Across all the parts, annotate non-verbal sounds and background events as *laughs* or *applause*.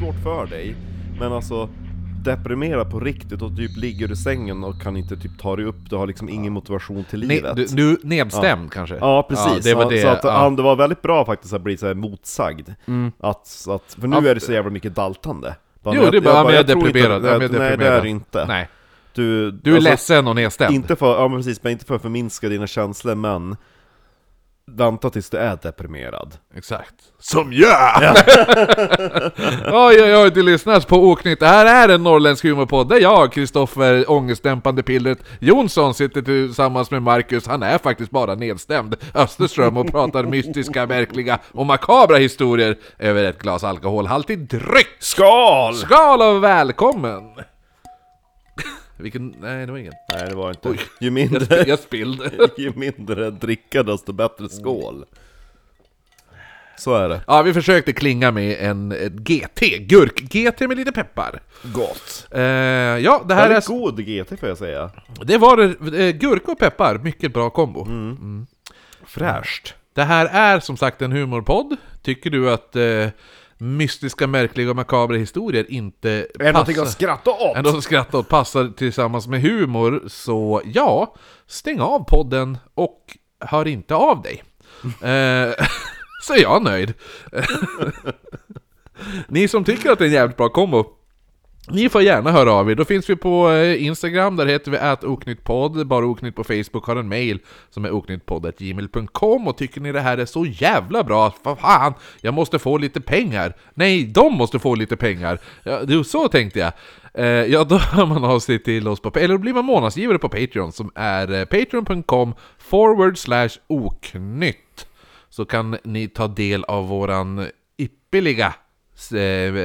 skitsvårt för dig, men alltså deprimerad på riktigt och typ ligger i sängen och kan inte typ ta dig upp, du har liksom ingen motivation till Ne, livet. du, du nedstämd kanske? Ja precis, det var det. så att ja. han, det var väldigt bra faktiskt att bli så här motsagd. Att, att, för nu Ja, är det så jävla mycket daltande. Bara, Jo, jag- det är bara, jag men jag är inte- deprimerad. Ja, men jag är Nej, det är deprimerad. det inte. Nej. Du, Du är alltså, ledsen och nedstämd? Inte för, ja men precis, men inte för att förminska dina känslor, men Vänta tills du är deprimerad. Exakt. Som jag! *laughs* oj oj oj, du lyssnar på Oknytt. Det här är en norrländsk humorpodd där jag, Kristoffer Ångestdämpande Pillret Jonsson, sitter tillsammans med Marcus. Han är faktiskt bara nedstämd. Österström och pratar mystiska, verkliga och makabra historier över ett glas alkoholhaltig dryck. Skål! Skål och välkommen! Vilken... Nej, det var ingen. Nej det var inte. Oj. Ju mindre, jag spillde. *laughs* ju mindre dricka desto bättre skål. Så är det. Ja, vi försökte klinga med en ett GT, gurk-GT med lite peppar. Gott. Eh, ja, det här Väldigt är... god GT får jag säga. Det var det, eh, gurka och peppar, mycket bra kombo. Fräscht. Det här är som sagt en humorpodd. Tycker du att eh, mystiska, märkliga och makabra historier inte Är det någonting att skratta åt? Ändå som skrattar åt passar tillsammans med humor, så ja, stäng av podden och hör inte av dig. *laughs* eh, *laughs* så är jag nöjd. *laughs* Ni som tycker att det är en jävligt bra kombo, ni får gärna höra av er. Då finns vi på eh, Instagram, där heter vi atoknyttpodd. Bara Oknytt på Facebook har en mail som är oknyttpodd.gmail.com Och tycker ni det här är så jävla bra, vad fan, jag måste få lite pengar. Nej, de måste få lite pengar. Ja, det- så tänkte jag. Eh, ja, då hör man av sig till oss på, eller då blir man månadsgivare på Patreon som är eh, patreon.com forward slash oknytt. Så kan ni ta del av våran ypperliga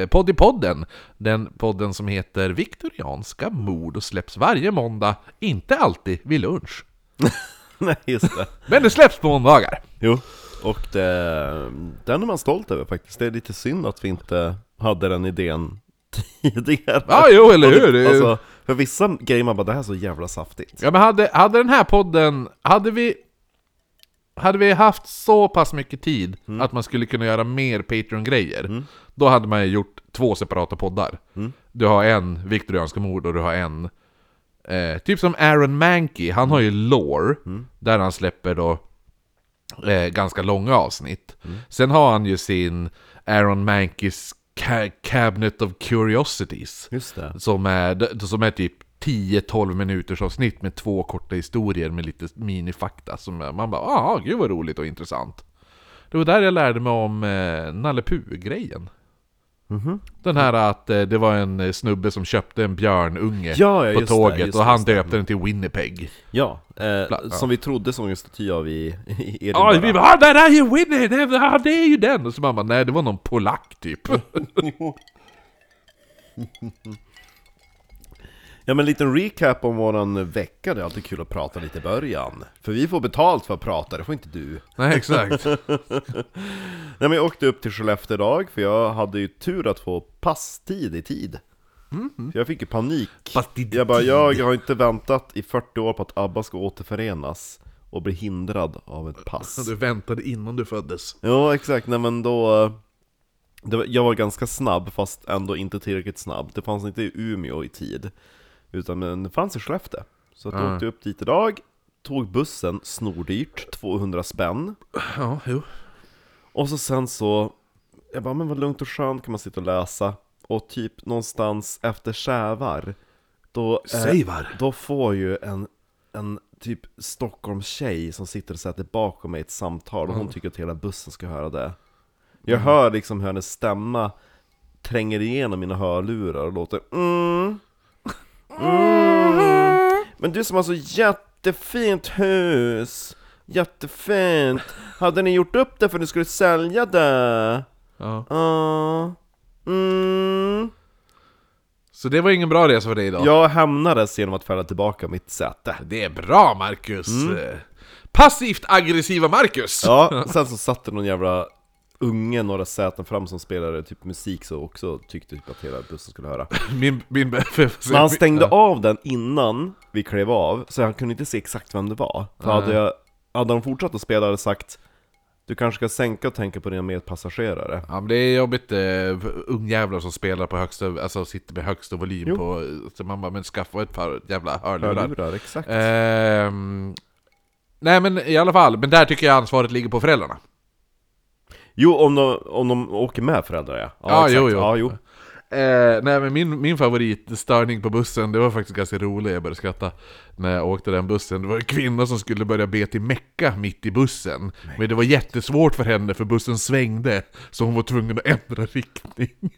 podd i podden. Den podden som heter Viktorianska mord och släpps varje måndag, inte alltid vid lunch. *laughs* Nej just det. Men det släpps på måndagar. Jo. Och det, den är man stolt över faktiskt. Det är lite synd att vi inte hade den idén *laughs* tidigare. Ja, jo, eller hur? Alltså, för vissa grejer man bara, det här är så jävla saftigt. Ja men hade, hade den här podden, hade vi hade vi haft så pass mycket tid att man skulle kunna göra mer Patreon-grejer Då hade man ju gjort två separata poddar. Du har en Viktorianska mord och du har en eh, Typ som Aaron Mankey, han har ju Lore Där han släpper då eh, ganska långa avsnitt. Sen har han ju sin Aaron Mankeys ca- Cabinet of Curiosities som är, som är typ 10-12 minuters avsnitt med två korta historier med lite minifakta som man bara ah gud vad roligt och intressant. Det var där jag lärde mig om eh, Nalle Puh-grejen. Mhm. Den här att eh, det var en eh, snubbe som köpte en björnunge Ja, ja, på det, tåget just och det, han just det. döpte den till Winnipeg. Ja, eh, ja. som vi trodde såg en staty av i, i Ja, vi bara ah, där är ju Winnie, det, ja, det är ju den! Och så man bara nej det var någon polack typ. *laughs* *laughs* Ja men en liten recap om våran vecka, det är alltid kul att prata lite i början. För vi får betalt för att prata, det får inte du. nej exakt. *laughs* Nej men jag åkte upp till Skellefteå idag, för jag hade ju tur att få passtid i tid. För jag fick ju panik. Passtid Jag bara, jag har inte väntat i 40 år på att ABBA ska återförenas och bli hindrad av ett pass. *laughs* Du väntade innan du föddes. Ja exakt, nej men då... Var, jag var ganska snabb, fast ändå inte tillräckligt snabb. Det fanns inte i Umeå i tid. Utan det fanns i Skellefteå. Så att jag Ah. åkte upp dit idag, tog bussen, snordyrt, 200 spänn. Ja, jo. Och så sen så, jag bara, men vad lugnt och skönt kan man sitta och läsa. Och typ någonstans efter Sävar, då, eh, Sävar? då får ju en, en typ Stockholmstjej som sitter och sätter bakom mig ett samtal och hon tycker att hela bussen ska höra det. Jag hör liksom hur hennes stämma tränger igenom mina hörlurar och låter mm, mm. Men du som har så jättefint hus, jättefint. Hade ni gjort upp det för att ni skulle sälja det? Ja. Ja. Mm. Så det var ingen bra resa för dig idag? Jag hämnades genom att fälla tillbaka mitt säte. Det är bra Marcus! Eh, Passivt aggressiva Marcus! Ja, *laughs* sen så satt det någon jävla unge några säten fram som spelade typ musik så också tyckte typ att hela bussen skulle höra. *laughs* Min, min, Men han stängde av den innan vi klev av, så han kunde inte se exakt vem det var. För hade, jag, hade de fortsatt att spela hade sagt Du kanske ska sänka och tänka på dina medpassagerare. Ja men det är jobbigt, eh, ungjävlar som spelar på högsta, alltså sitter med högsta volym Jo. på, så man bara men skaffa ett par jävla hörlurar. Hörlurar, exakt. Ehm, nej men i alla fall, men där tycker jag ansvaret ligger på föräldrarna. Jo, om de, om de åker med föräldrar ja. Ja, exakt. jo, jo. Ja, jo. Eh, nej men min, min favoritstörning på bussen, det var faktiskt ganska roligt, jag började skratta när jag åkte den bussen. Det var en kvinna som skulle börja be till Mecka mitt i bussen. Men det var jättesvårt för henne för bussen svängde, så hon var tvungen att ändra riktning. *laughs*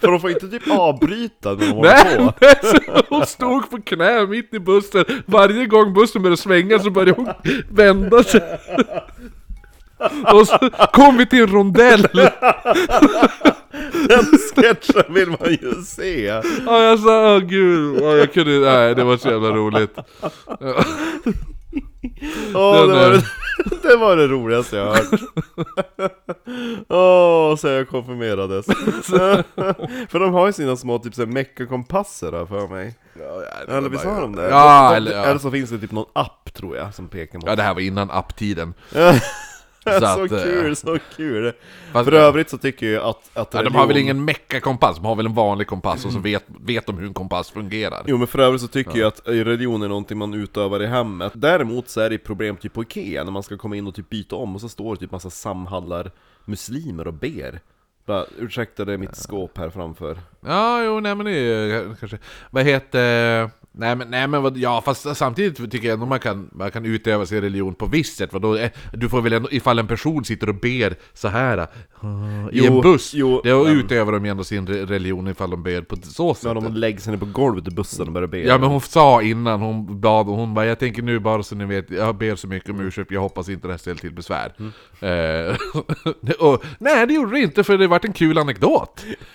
För de får inte typ avbryta när de håller på. *laughs* nej, så hon stod på knä mitt i bussen. Varje gång bussen började svänga så började hon vända sig. Och så kom vi till en rondell. Den sketchen vill man ju se. Ja, jag sa åh gud, ja, jag kunde, nej det var så jävla roligt. Åh, Den det, var det, det var det roligaste jag har hört. Åh, så jag konfirmerades. för de har ju sina små typ såhär meckakompasser där för mig. Eller visst har de det? Ja, eller, ja. eller så finns det typ någon app tror jag som pekar mot Ja, det här var innan apptiden. *laughs* *laughs* så att, kul, eh, så kul! Fast- För övrigt så tycker jag att, att Ja, de har väl religion- ingen meckakompass, de har väl en vanlig kompass och så vet, vet de hur en kompass fungerar. Jo men för övrigt så tycker jag att religion är någonting man utövar i hemmet. Däremot så är det problem typ på Ikea när man ska komma in och typ byta om och så står det typ massa samhallar muslimer och ber. Bara, ursäkta det är mitt skåp här framför. Ja, jo, nej men det är ju kanske... Vad heter... Nej men, nej men vad, ja fast samtidigt tycker jag ändå man kan, man kan utöva sin religion på visst sätt, vadå? Eh, Du får väl ändå, ifall en person sitter och ber så här eh, i Jo, en buss, jo, då men- utövar de ju ändå sin re- religion ifall de ber på så sätt. Ja, de lägger sig ner på golvet i bussen och börjar be Ja men hon sa innan hon bad, hon bara 'Jag tänker nu bara så ni vet, jag ber så mycket om ursäkt, jag hoppas inte det här ställer till besvär' eh, *laughs* och, Nej det gjorde det inte för det vart en kul anekdot! *laughs*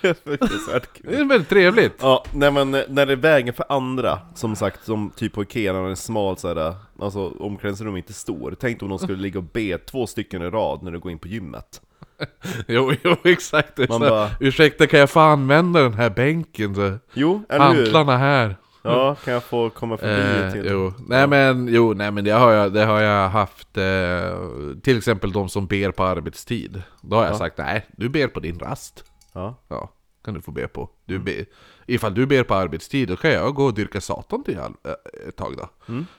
Det är väldigt trevligt! Ja, nej men när det är vägen för andra, som sagt, som typ på Ikea när den är smal såhär, alltså omklädningsrum inte stor Tänk om de skulle ligga och be två stycken i rad när du går in på gymmet *laughs* Jo, jo exakt! Man så bara- Ursäkta kan jag få använda den här bänken? Så, Jo, hantlarna här! Ja, kan jag få komma förbi Eh, till... jo. Nej men, jo, nej men det har jag, det har jag haft eh, Till exempel de som ber på arbetstid Då har jag sagt nej, du ber på din rast Ja. Ja, kan du få be på. Du be, ifall du ber på arbetstid, då kan jag gå och dyrka Satan till all, äh, ett tag då.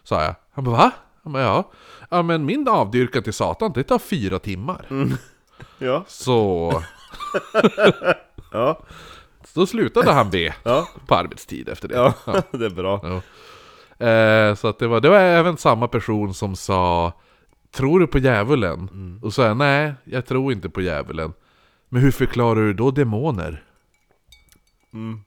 Sa jag. Han bara va? Han bara, ja. Ja men min avdyrkan till Satan, det tar fyra timmar. *laughs* Ja, Så... *laughs* ja, Då slutade han be ja, på arbetstid efter det. ja, *laughs* det är bra. Ja. Eh, så att det var, det var även samma person som sa Tror du på djävulen? Och så sa jag nej, jag tror inte på djävulen. Men hur förklarar du då demoner? Mm.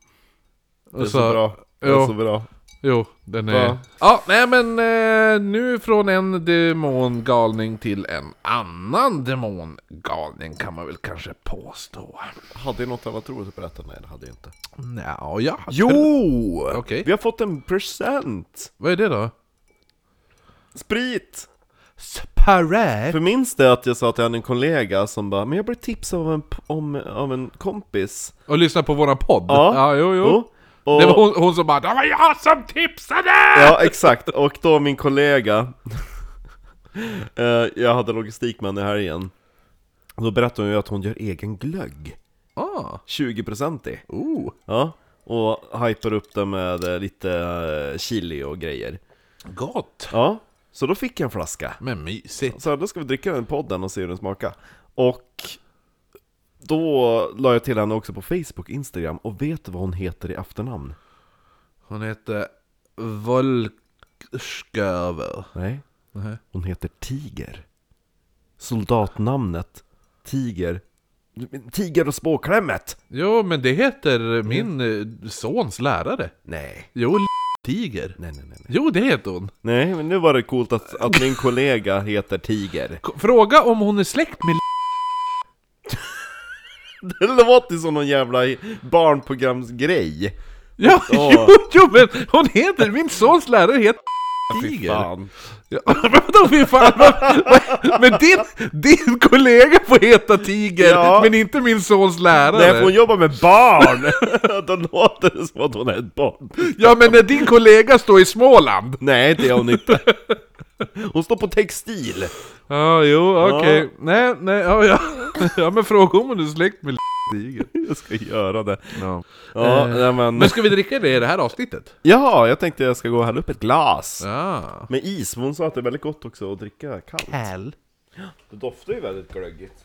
Det är så, bra. Det är så bra. Jo, den är... Ja. Ja, nej men eh, nu från en demongalning till en annan demongalning kan man väl kanske påstå. Hade jag något annat roligt att berätta? Nej, det hade jag inte. Nja, ja. Jo! Okej. Vi har fått en present! Vad är det då? Sprit! Sparä? För minns det att jag sa att jag hade en kollega som bara Men jag blev tipsad av en, om, av en kompis Och lyssna på våran podd? Ja. ja jo, jo. Jo. Och, Det var hon, hon som bara 'Det var jag som tipsade!' Ja, exakt. Och då min kollega *laughs* eh, Jag hade logistik med henne i helgen Och Då berättade hon ju att hon gör egen glögg Ah, 20% i oh, Ja, och hypar upp det med eh, lite eh, chili och grejer gott! Ja, så då fick jag en flaska Men mysigt. Så då ska vi dricka den podden och se hur den smakar Och då la jag till henne också på Facebook, Instagram Och vet du vad hon heter i efternamn? Hon heter Volksköver. Nej, Nej. hon heter Tiger Soldatnamnet Tiger Tiger och spåklämmet! Jo, men det heter min eh, sons lärare. Nej, Jo, Tiger. nej, nej, nej nej. Jo, det heter hon. Nej, men nu var det coolt att, att min kollega heter Tiger K- Fråga om hon är släkt med *laughs* Det låter som någon jävla barnprogramsgrej Ja, Åh. *laughs* jo, jo, men hon heter, min sons lärare heter Fy Tiger. fan Ja, *laughs* vadå fy fan? Men din, din kollega får heta Tiger, Ja. men inte min sons lärare. Nej, för hon jobbar med barn! *laughs* Då låter det som att hon är ett barn Ja, men när din kollega står i Småland. Nej, det är hon inte Hon står på textil Ja, jo, okej. Nej, nej, ja, ja. *laughs* ja, men fråga om du är släkt med tiger. *laughs* Jag ska göra det. Ja. Ja, Eh, men... Men ska vi dricka det i det här avsnittet? Ja, jag tänkte jag ska gå och hälla upp ett glas. Ja. Med is, men hon sa att det är väldigt gott också att dricka kallt. Häl. Det doftar ju väldigt glöggigt.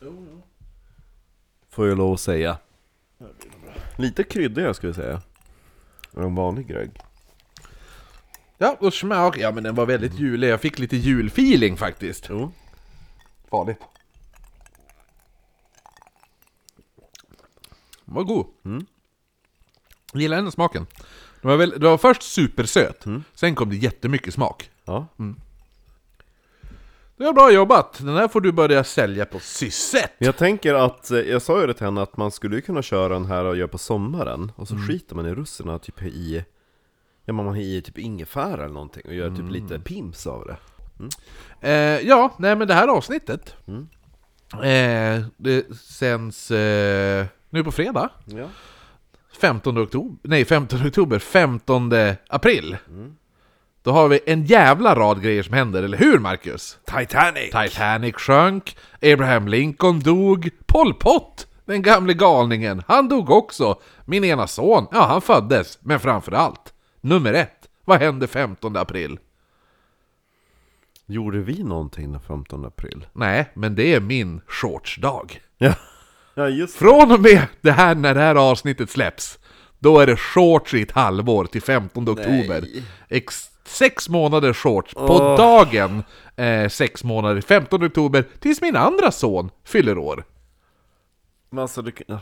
Får jag lov att säga. Lite kryddigare skulle jag säga. Än vanlig glögg. Ja, och smak. Ja, men den var väldigt julig. Jag fick lite julfeeling faktiskt. Jo. Farligt. Var god. Jag gillar den smaken. Den var, väl, den var först supersöt, sen kom det jättemycket smak. Ja. Det var bra jobbat! Den här får du börja sälja på Sysset! Jag tänker att, eh, jag sa ju det till henne att man skulle kunna köra den här och göra på sommaren Och så skiter man i russerna typ i Ja man har i typ ingefära eller någonting och gör typ lite pims av det Eh, ja, nej men det här avsnittet eh, Det sänds eh, nu på fredag Ja 15 oktober, nej 15 oktober, 15 april Då har vi en jävla rad grejer som händer, eller hur Marcus? Titanic! Titanic sjönk, Abraham Lincoln dog, Pol Pot, den gamle galningen, han dog också. Min ena son, ja han föddes, men framförallt, nummer ett, vad hände 15 april? Gjorde vi någonting den 15 april? Nej, men det är min shortsdag. Ja, ja just det. Från och med det här, när det här avsnittet släpps, då är det shorts i ett halvår till 15 oktober. Ex sex månader shorts på Åh. dagen, eh, sex månader, 15 oktober, tills min andra son fyller år. Men alltså du kan...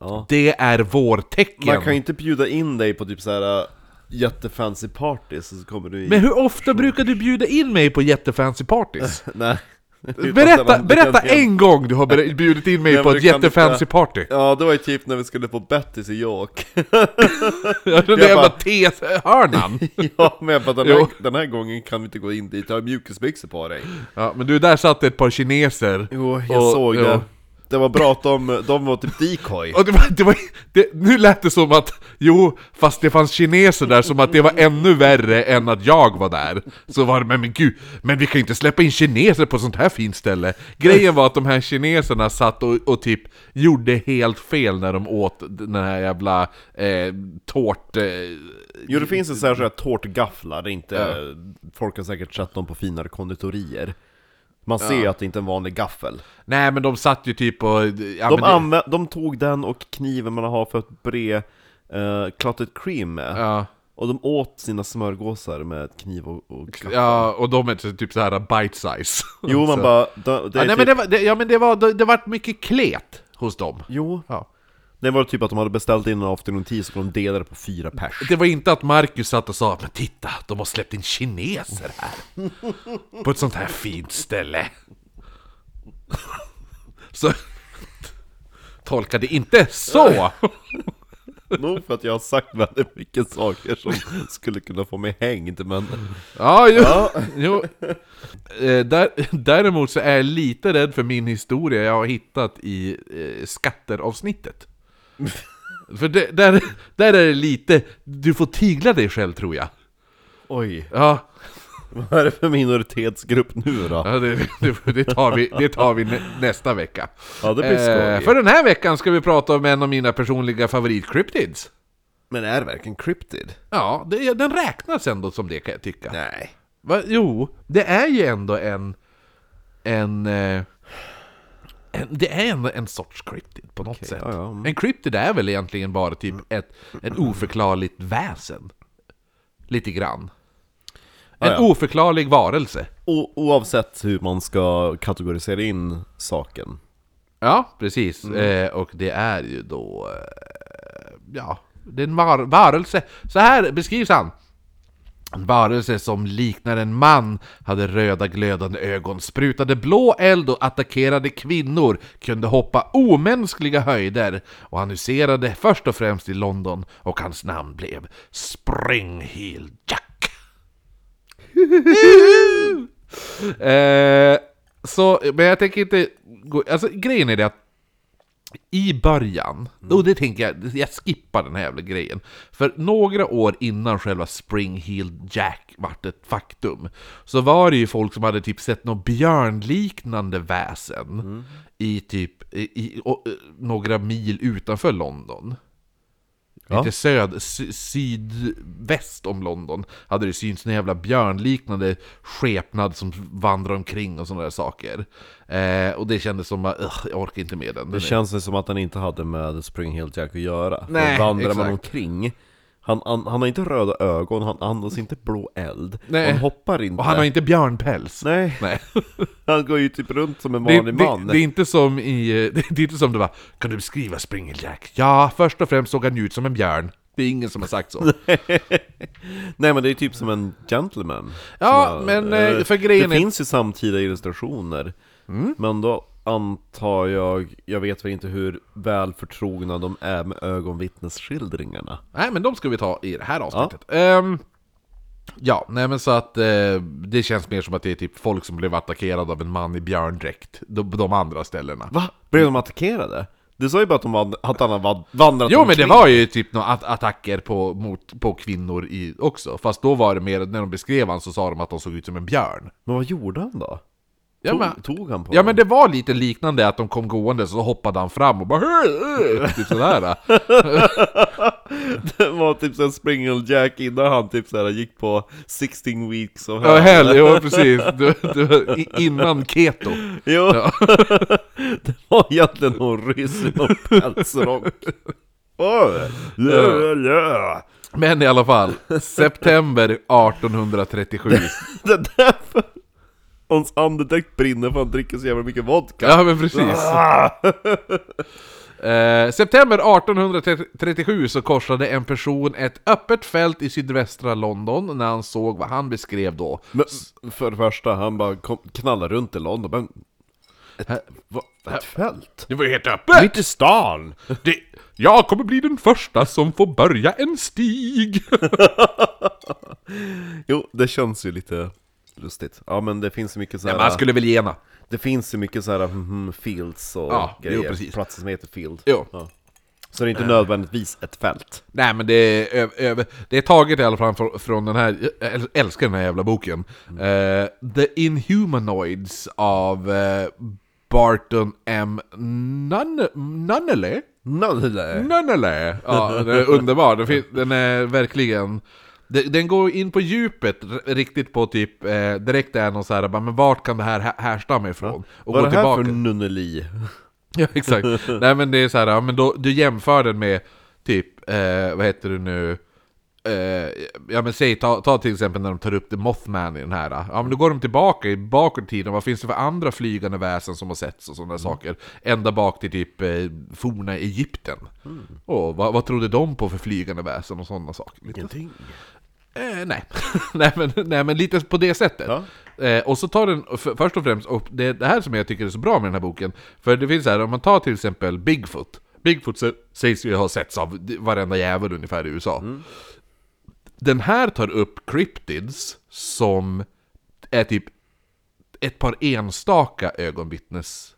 ja. Det är vårtecken. Man kan ju inte bjuda in dig på typ såhär jättefancy parties och så kommer du i... Men hur ofta brukar du bjuda in mig på jättefancy parties? *laughs* Nej Berätta, berätta en gång du har bjudit in mig Nej, på ett jättefancy party. Ja, det var ju typ när vi skulle på Bettys i York Ja, den där jävla te-hörnan. Ja, men jag bara, den, här, den här gången kan vi inte gå in dit, jag har mjukisbyxor på dig Ja, men du, där satt ett par kineser. Jo, jag Och- såg det Det var bra att de, de var typ decoy Och det var, det var, det, nu lät det som att, jo, fast det fanns kineser där, som att det var ännu värre än att jag var där. Så var det, men, men gud, men vi kan ju inte släppa in kineser på sånt här fint ställe. Grejen var att de här kineserna satt och, och typ gjorde helt fel när de åt den här jävla eh, tårt... Eh, Jo, det finns ju så här, så här tårtgafflar, det är inte, folk har säkert sett dem på finare konditorier Man ser ju att det inte är en vanlig gaffel nej men de satt ju typ och... Ja, de, men det, anvä- de tog den och kniven man har för att bre uh, clotted cream med ja, Och de åt sina smörgåsar med kniv och, och gaffel ja, och de är typ så här bite size. Jo, *laughs* man bara, det, det Ja, nej, typ, men det var, det, ja men det var, det, det var mycket klet hos dem. Jo, Ja. Det var typ att de hade beställt in en afternoon tea så de delade på fyra pers. Det var inte att Marcus satt och sa Men titta, de har släppt in kineser här. *laughs* På ett sånt här fint ställe. *laughs* Så Tolka det inte så! *laughs* Nog för att jag har sagt väldigt mycket saker som skulle kunna få mig hängd, men... Ja, jo, jo. Eh, där, Däremot så är jag lite rädd för min historia jag har hittat i eh, skatteravsnittet *laughs* För det, där, där är det lite, du får tigla dig själv tror jag Oj, Ja, vad är det för minoritetsgrupp nu då? Ja, det, det, det, tar vi, det tar vi nä, nästa vecka. Ja, det blir skoj. Eh, för den här veckan ska vi prata om en av mina personliga favoritcryptids. Men är det verkligen cryptid? Ja, det, den räknas ändå som det kan jag tycka. Nej. Va? Jo, det är ju ändå en... En... eh, en *clears throat* det är ändå en sorts cryptid på något sätt. ja, ja, mm. En cryptid är väl egentligen bara typ ett, ett oförklarligt väsen. Lite grann. En Ja, oförklarlig varelse. O- oavsett hur man ska kategorisera in saken. Ja, precis. Eh, och det är ju då... Eh, ja, det är en var varelse. Så här beskrivs han. En varelse som liknar en man, hade röda glödande ögon, sprutade blå eld och attackerade kvinnor, kunde hoppa omänskliga höjder och han huserade först och främst i London och hans namn blev Springheel Jack. *laughs* eh, så, men jag tänker inte gå, alltså grejen är det att I början, och det tänker jag, jag skippar den här jävla grejen. För några år innan själva Spring Heeled Jack vart ett faktum, så var det ju folk som hade typ sett något björnliknande väsen i typ i, i, och, eh, några mil utanför London. Ja. Lite söd, sy, sydväst om London hade det synts en jävla björnliknande skepnad som vandrar omkring och sådana där saker. Eh, och det kändes som att "Ugh, jag orkar inte med den. Det Den känns som att han inte hade med Spring Hill Jack att göra. Nej, Då vandrar man exakt. omkring. Han, han, han har inte röda ögon, han andas inte blå eld. Nej. Han hoppar inte. Och han har inte björnpäls. Nej, Nej. *laughs* han går ju typ runt som en Det, vanlig man. det, det är inte som i... eh, *laughs* Det är inte som det var Kan du beskriva Spring Jack? Ja, först och främst såg han ut som en björn. Det är ingen som har sagt så. *laughs* Nej men det är typ som en gentleman. Ja, Som men, eh, eh, för grejen Det är- finns ju samtida illustrationer. Mm. Men då antar jag, jag vet väl inte hur väl förtrogna de är med ögonvittnesskildringarna. Nej, men de ska vi ta i det här avsnittet. Ja, ja nej men så att eh, det känns mer som att det är typ folk som blev attackerade av en man i björndräkt. De, de andra ställena. Va? Blev de attackerade? Du sa ju bara att, de vand- att han har vandrat Jo men det var ju typ några at- attacker på, mot, på kvinnor i, också. Fast då var det mer, när de beskrev han så sa de att de såg ut som en björn. Men vad gjorde han då? Ja, tog, men, tog han på ja dem? men det var lite liknande att de kom gående så hoppade han fram och bara typ sådär. *laughs* Det var typ såhär Springle Jack innan han typ såhär gick på 16 weeks of Ja, hell, jo *laughs* precis. Du, du, innan keto. Jo, Ja. *laughs* det var egentligen någon ryss i någon pälsrock. Oj, ja, ja. Men i alla fall, september 1837. Det är därför hans andedräkt brinner för han dricker så jävla mycket vodka. Ja men precis. *laughs* Eh, september 1837 så korsade en person ett öppet fält i sydvästra London när han såg vad han beskrev då. Men för det första, han bara kom, knallar runt i London, men... Ett, Här- va, ett fält? Det var ju helt öppet! Mitt i stan! Det, jag kommer bli den första som får börja en stig! *laughs* Jo, det känns ju lite lustigt. Ja men det finns ju mycket så här, man skulle väl gena. Det finns ju mycket så här mhm, fields och Ja, jo, grejer, precis. platser som heter field. Jo. Ja. Så det är inte nödvändigtvis ett fält. Nej men det är, ö- det är taget i alla fall från, från den här, jag äl- älskar den här jävla boken. Eh, The Inhumanoids av eh, Barton M. Nunn- Nunneley? Nej. Nunneley! Ja, den är underbar. Den, fin- den är verkligen... Den, går in på djupet riktigt på typ, eh, direkt är någon så här, bara, men vart kan det här hä- härstamma ifrån? Och Vad är det här tillbaka. för nunneli? *laughs* Ja, exakt. Nej men det är så här, ja, men då, du jämför den med typ, eh, vad heter det nu? Eh, ja men säg, ta, ta till exempel när de tar upp The Mothman i den här. Ja men då går de tillbaka i bakåt i tiden, vad finns det för andra flygande väsen som har setts och sådana saker? Ända bak till typ eh, forna Egypten. Och vad, vad trodde de på för flygande väsen och sådana saker? Ingenting. Eh, nej. *laughs* nej, men, nej, men lite på det sättet. Ja. Eh, och så tar den, för, först och främst, och det, det här som jag tycker är så bra med den här boken, för det finns så här, om man tar till exempel Bigfoot, Bigfoot sä- sägs ju ha setts av varenda jävel ungefär i USA. Den här tar upp cryptids som är typ ett par enstaka ögonvittnes...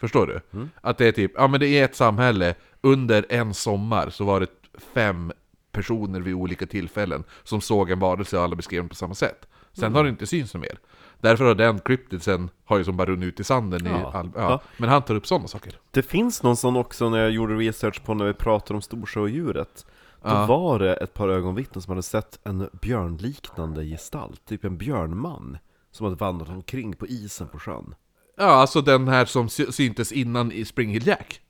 Förstår du? Att det är typ, ja men det är ett samhälle, under en sommar så var det fem personer vid olika tillfällen som såg en varelse och alla beskrev den på samma sätt. Sen har det inte synts mer. Därför har den cryptidsen har ju som bara runnit ut i sanden i Ja. all, ja. Ja. Men han tar upp sådana saker. Det finns någon sån också när jag gjorde research på när vi pratade om storsjödjuret. Då Ja. var det ett par ögonvittnen som hade sett en björnliknande gestalt, typ en björnman. Som hade vandrat omkring på isen på sjön. Ja, alltså den här som sy- syntes innan i Spring Hill Jack.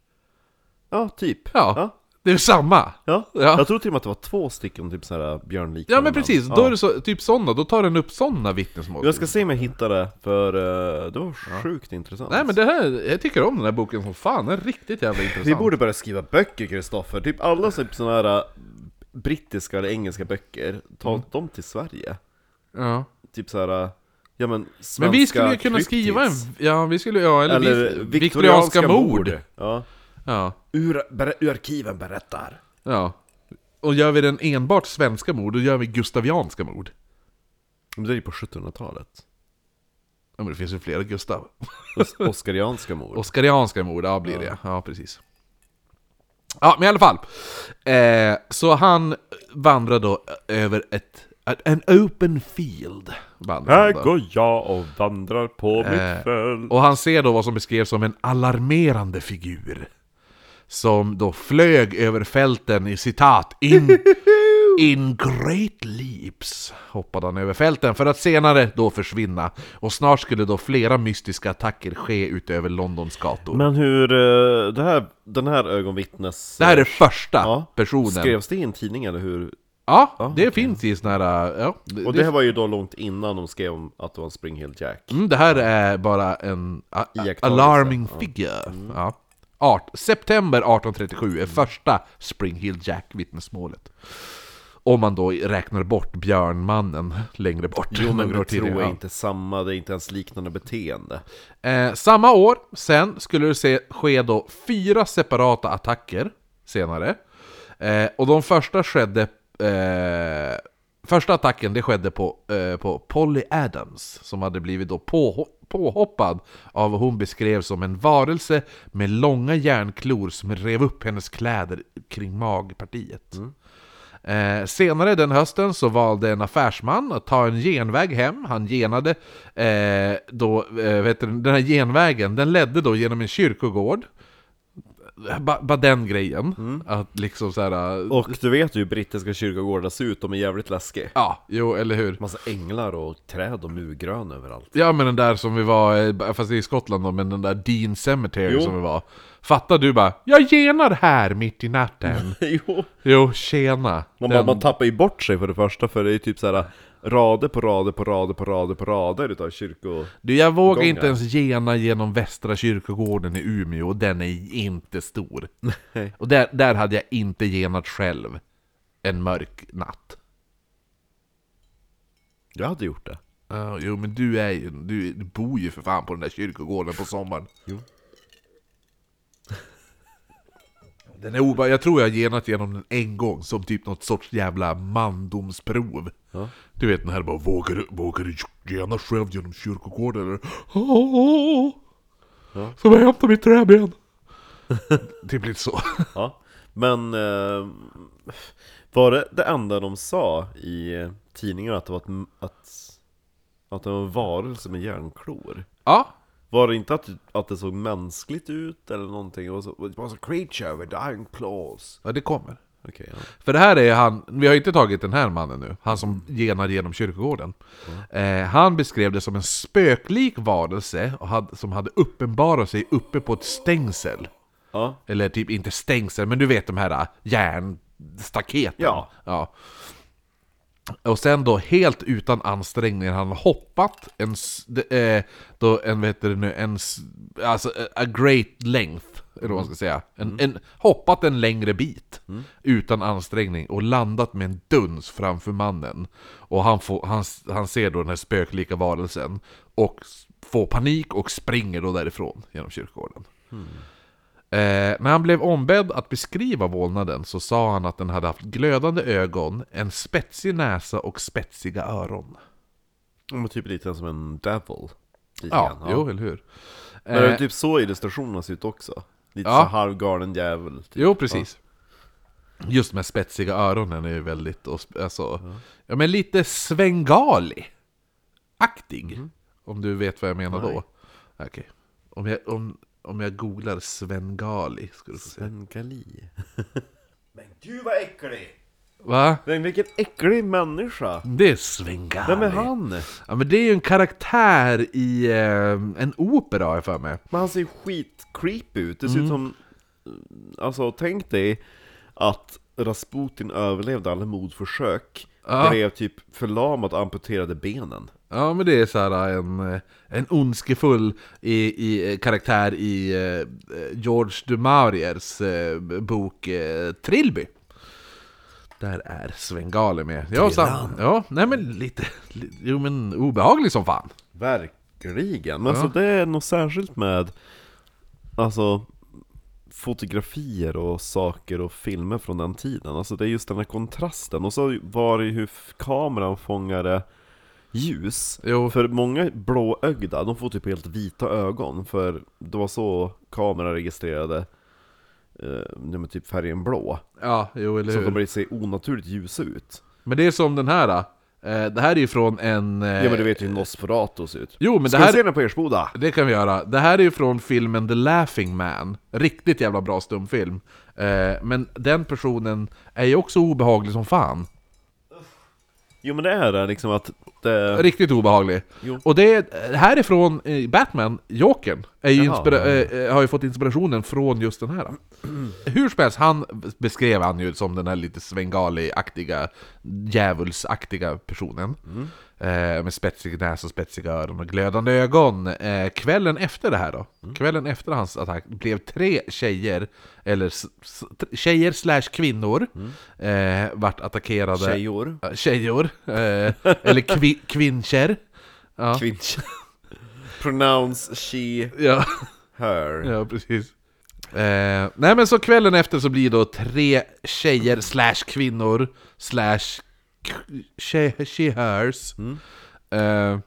Ja, typ. Ja, Ja. Det är samma. Ja. Ja. jag tror till och med att det var två stycken typ såhär björnliknande Ja men precis, då är det så, typ sådana, då tar den upp sådana vittnesmål. Jag ska se om jag hittar det, för eh, det var sjukt intressant. Nej men det här, jag tycker om den här boken som fan, den är riktigt jävla intressant. Vi borde börja skriva böcker Kristoffer, typ alla typ såna här eh, brittiska eller engelska böcker, ta Mm. dem till Sverige. Ja. Typ såhär, eh, ja men Men vi skulle ju kunna skriva en, ja vi skulle, ja eller, Eller vi, viktorianska mord. Ja. Ja, Ur, ber, ur arkiven berättar. ja. Och gör vi den enbart svenska mord, då gör vi gustavianska mord. Men det är ju på 1700-talet. Ja men det finns ju flera Gustav. Os- Oskarianska mord. *laughs* Oskarianska mord, ja blir det ja, precis. Ja, men i alla fall. Eh, så han vandrar då över ett, en open field. Här går jag och vandrar på Eh, mitt fält. Och han ser då vad som beskrevs som en alarmerande figur. Som då flög över fälten i citat in, *laughs* in great leaps hoppade han över fälten för att senare då försvinna. Och snart skulle då flera mystiska attacker ske utöver Londons gator. Men hur, eh, det här, den här ögonvittnes... det här är första Ja. personen. Skrevs det i en tidning eller hur? Ja, det finns i såna här... Ja, Och det här var ju då långt innan de skrev om att det var en Spring Hill Jack. Mm, det här är bara en a- a- alarming figure. Ja. Art, september 1837 är första Spring Hill Jack-vittnesmålet. Om man då räknar bort Björnmannen längre bort. Jo men *laughs* det tror jag inte samma, det är inte ens liknande beteende. Eh, samma år, sen, skulle det se, ske då fyra separata attacker senare. Eh, och de första skedde... Eh, första attacken det skedde på, eh, på Polly Adams, som hade blivit då på, påhoppad av vad hon beskrev som en varelse med långa järnklor som rev upp hennes kläder kring magpartiet. Eh, senare den hösten så valde en affärsman att ta en genväg hem. Han genade eh, då, eh, vet du, den här genvägen, den ledde då genom en kyrkogård. Bara ba den grejen. Att liksom så här. Och du vet ju hur brittiska kyrkogårdar ser ut, de är jävligt läskiga. Ja, jo, eller hur? Massa änglar och träd och murgrön överallt. Ja men den där som vi var, eh, fast i Skottland då, men den där Dean Cemetery Jo. som vi var. Fattar du bara, jag genar här mitt i natten. *laughs* jo! jo, tjena. Man, Den- man tappar ju bort sig för det första, för det är ju typ såhär rader på rader på rader på rader på rader utav kyrko... Du, jag vågar gångar. inte ens gena genom Västra kyrkogården i Umeå, och den är inte stor. Nej. Och där, där hade jag inte genat själv en mörk natt. Jag hade gjort det. Ja, jo, men du, är ju, du, du bor ju för fan på den där kyrkogården på sommaren. Jo. Den är oba- jag tror jag genat genom den en gång, som typ något sorts jävla mandomsprov. Ja. Du vet den här bara, vågar du, vågar du gena själv genom kyrkogården eller? Ja. Så jag hämtar mitt träben. *laughs* typ lite så. Ja. Men... Eh, var det det enda de sa i tidningen att det var ett, att, att det var en varelse med järnklor? Ja, Var det inte att, att det såg mänskligt ut eller någonting? Det var så, it was a creature with iron claws. ja det kommer. Okej, ja. För det här är han, vi har inte tagit den här mannen nu, han som genar genom kyrkogården. Eh, han beskrev det som en spöklik varelse och hade, som hade uppenbarat sig uppe på ett stängsel. Ja, Eller typ inte stängsel, men du vet de här äh, järnstaketen. Ja. ja. Och sen då helt utan ansträngning, han hoppat en, det, eh, då en, vet du nu, en, alltså a- a great length, eller vad man ska säga. En, en, hoppat en längre bit utan ansträngning och landat med en duns framför mannen. Och han, får, han, han ser då den här spöklika varelsen och får panik och springer då därifrån genom kyrkogården. Eh, när han blev ombedd att beskriva vålnaden så sa han att den hade haft glödande ögon, en spetsig näsa och spetsiga öron. men typ lite som en devil. Ja, grann, jo, eller hur? Men det är Eh, typ så illustrationerna ser ut också. Lite Ja. så halvgalen djävul. Typ. jo, precis. Just med spetsiga öronen är ju väldigt, alltså, ja men lite Svengali-aktig. Om du vet vad jag menar då. Okej. Om, jag, om, om jag googlar Svengali, ska du få se. Svengali. *laughs* men gud vad äcklig! Va? Men vilken äcklig människa! Det är Svengali. Vem är han? Ja men det är ju en karaktär i eh, en opera har jag för mig. Men han ser ju skit-creepy ut. Det ser ut som... Alltså tänk dig att Rasputin överlevde alla mordförsök. Ja. Blev typ förlamad och amputerade benen. Ja men det är så här en, eh, en ondskefull i, i, eh, karaktär i George de Mauriers bok Trilby. Där är Svengali med. Ja, sam, ja nej men lite, li- jo men obehaglig som fan. Verkligen. Men så det är nog särskilt med Alltså Fotografier och saker och filmer från den tiden Alltså det är just den här kontrasten Och så var det ju hur kameran fångade ljus Jo. För många blåögda, de får typ helt vita ögon För det var så kameran registrerade eh, typ färgen blå. Ja, jo eller Så hur. de blir se onaturligt ljusa ut. Men det är som den här. Eh, det här är ju från en... Eh, Ja men du vet ju hur Nosferatu ser ut. Jo men det Ska vi här... se den på Ersboda? Det kan vi göra. Det här är ju från filmen The Laughing Man. Riktigt jävla bra stumfilm. Eh, men den personen är ju också obehaglig som fan. Jo men det är det liksom att det... Riktigt obehaglig. Jo. Och det är härifrån eh, Batman, Jokern, är ju Jaha. inspira- eh, eh, har ju fått inspirationen från just den här. *clears throat* Hur som helst, han beskrev han ju som den här lite Svengali-aktiga, djävulsaktiga personen. Eh, med spetsig näsa, spetsiga öron och glödande ögon. Eh, kvällen efter det här då, kvällen efter hans attack, blev tre tjejer, eller tjejer slash kvinnor, eh, vart attackerade. Tjejor. Tjejor, eh, eller kvi, kvincher. Ja, Kvinch. *laughs* Pronounce she, ja, her. *laughs* ja precis. Eh, nej men så kvällen efter så blir då tre tjejer slash kvinnor slash she, she hers eh,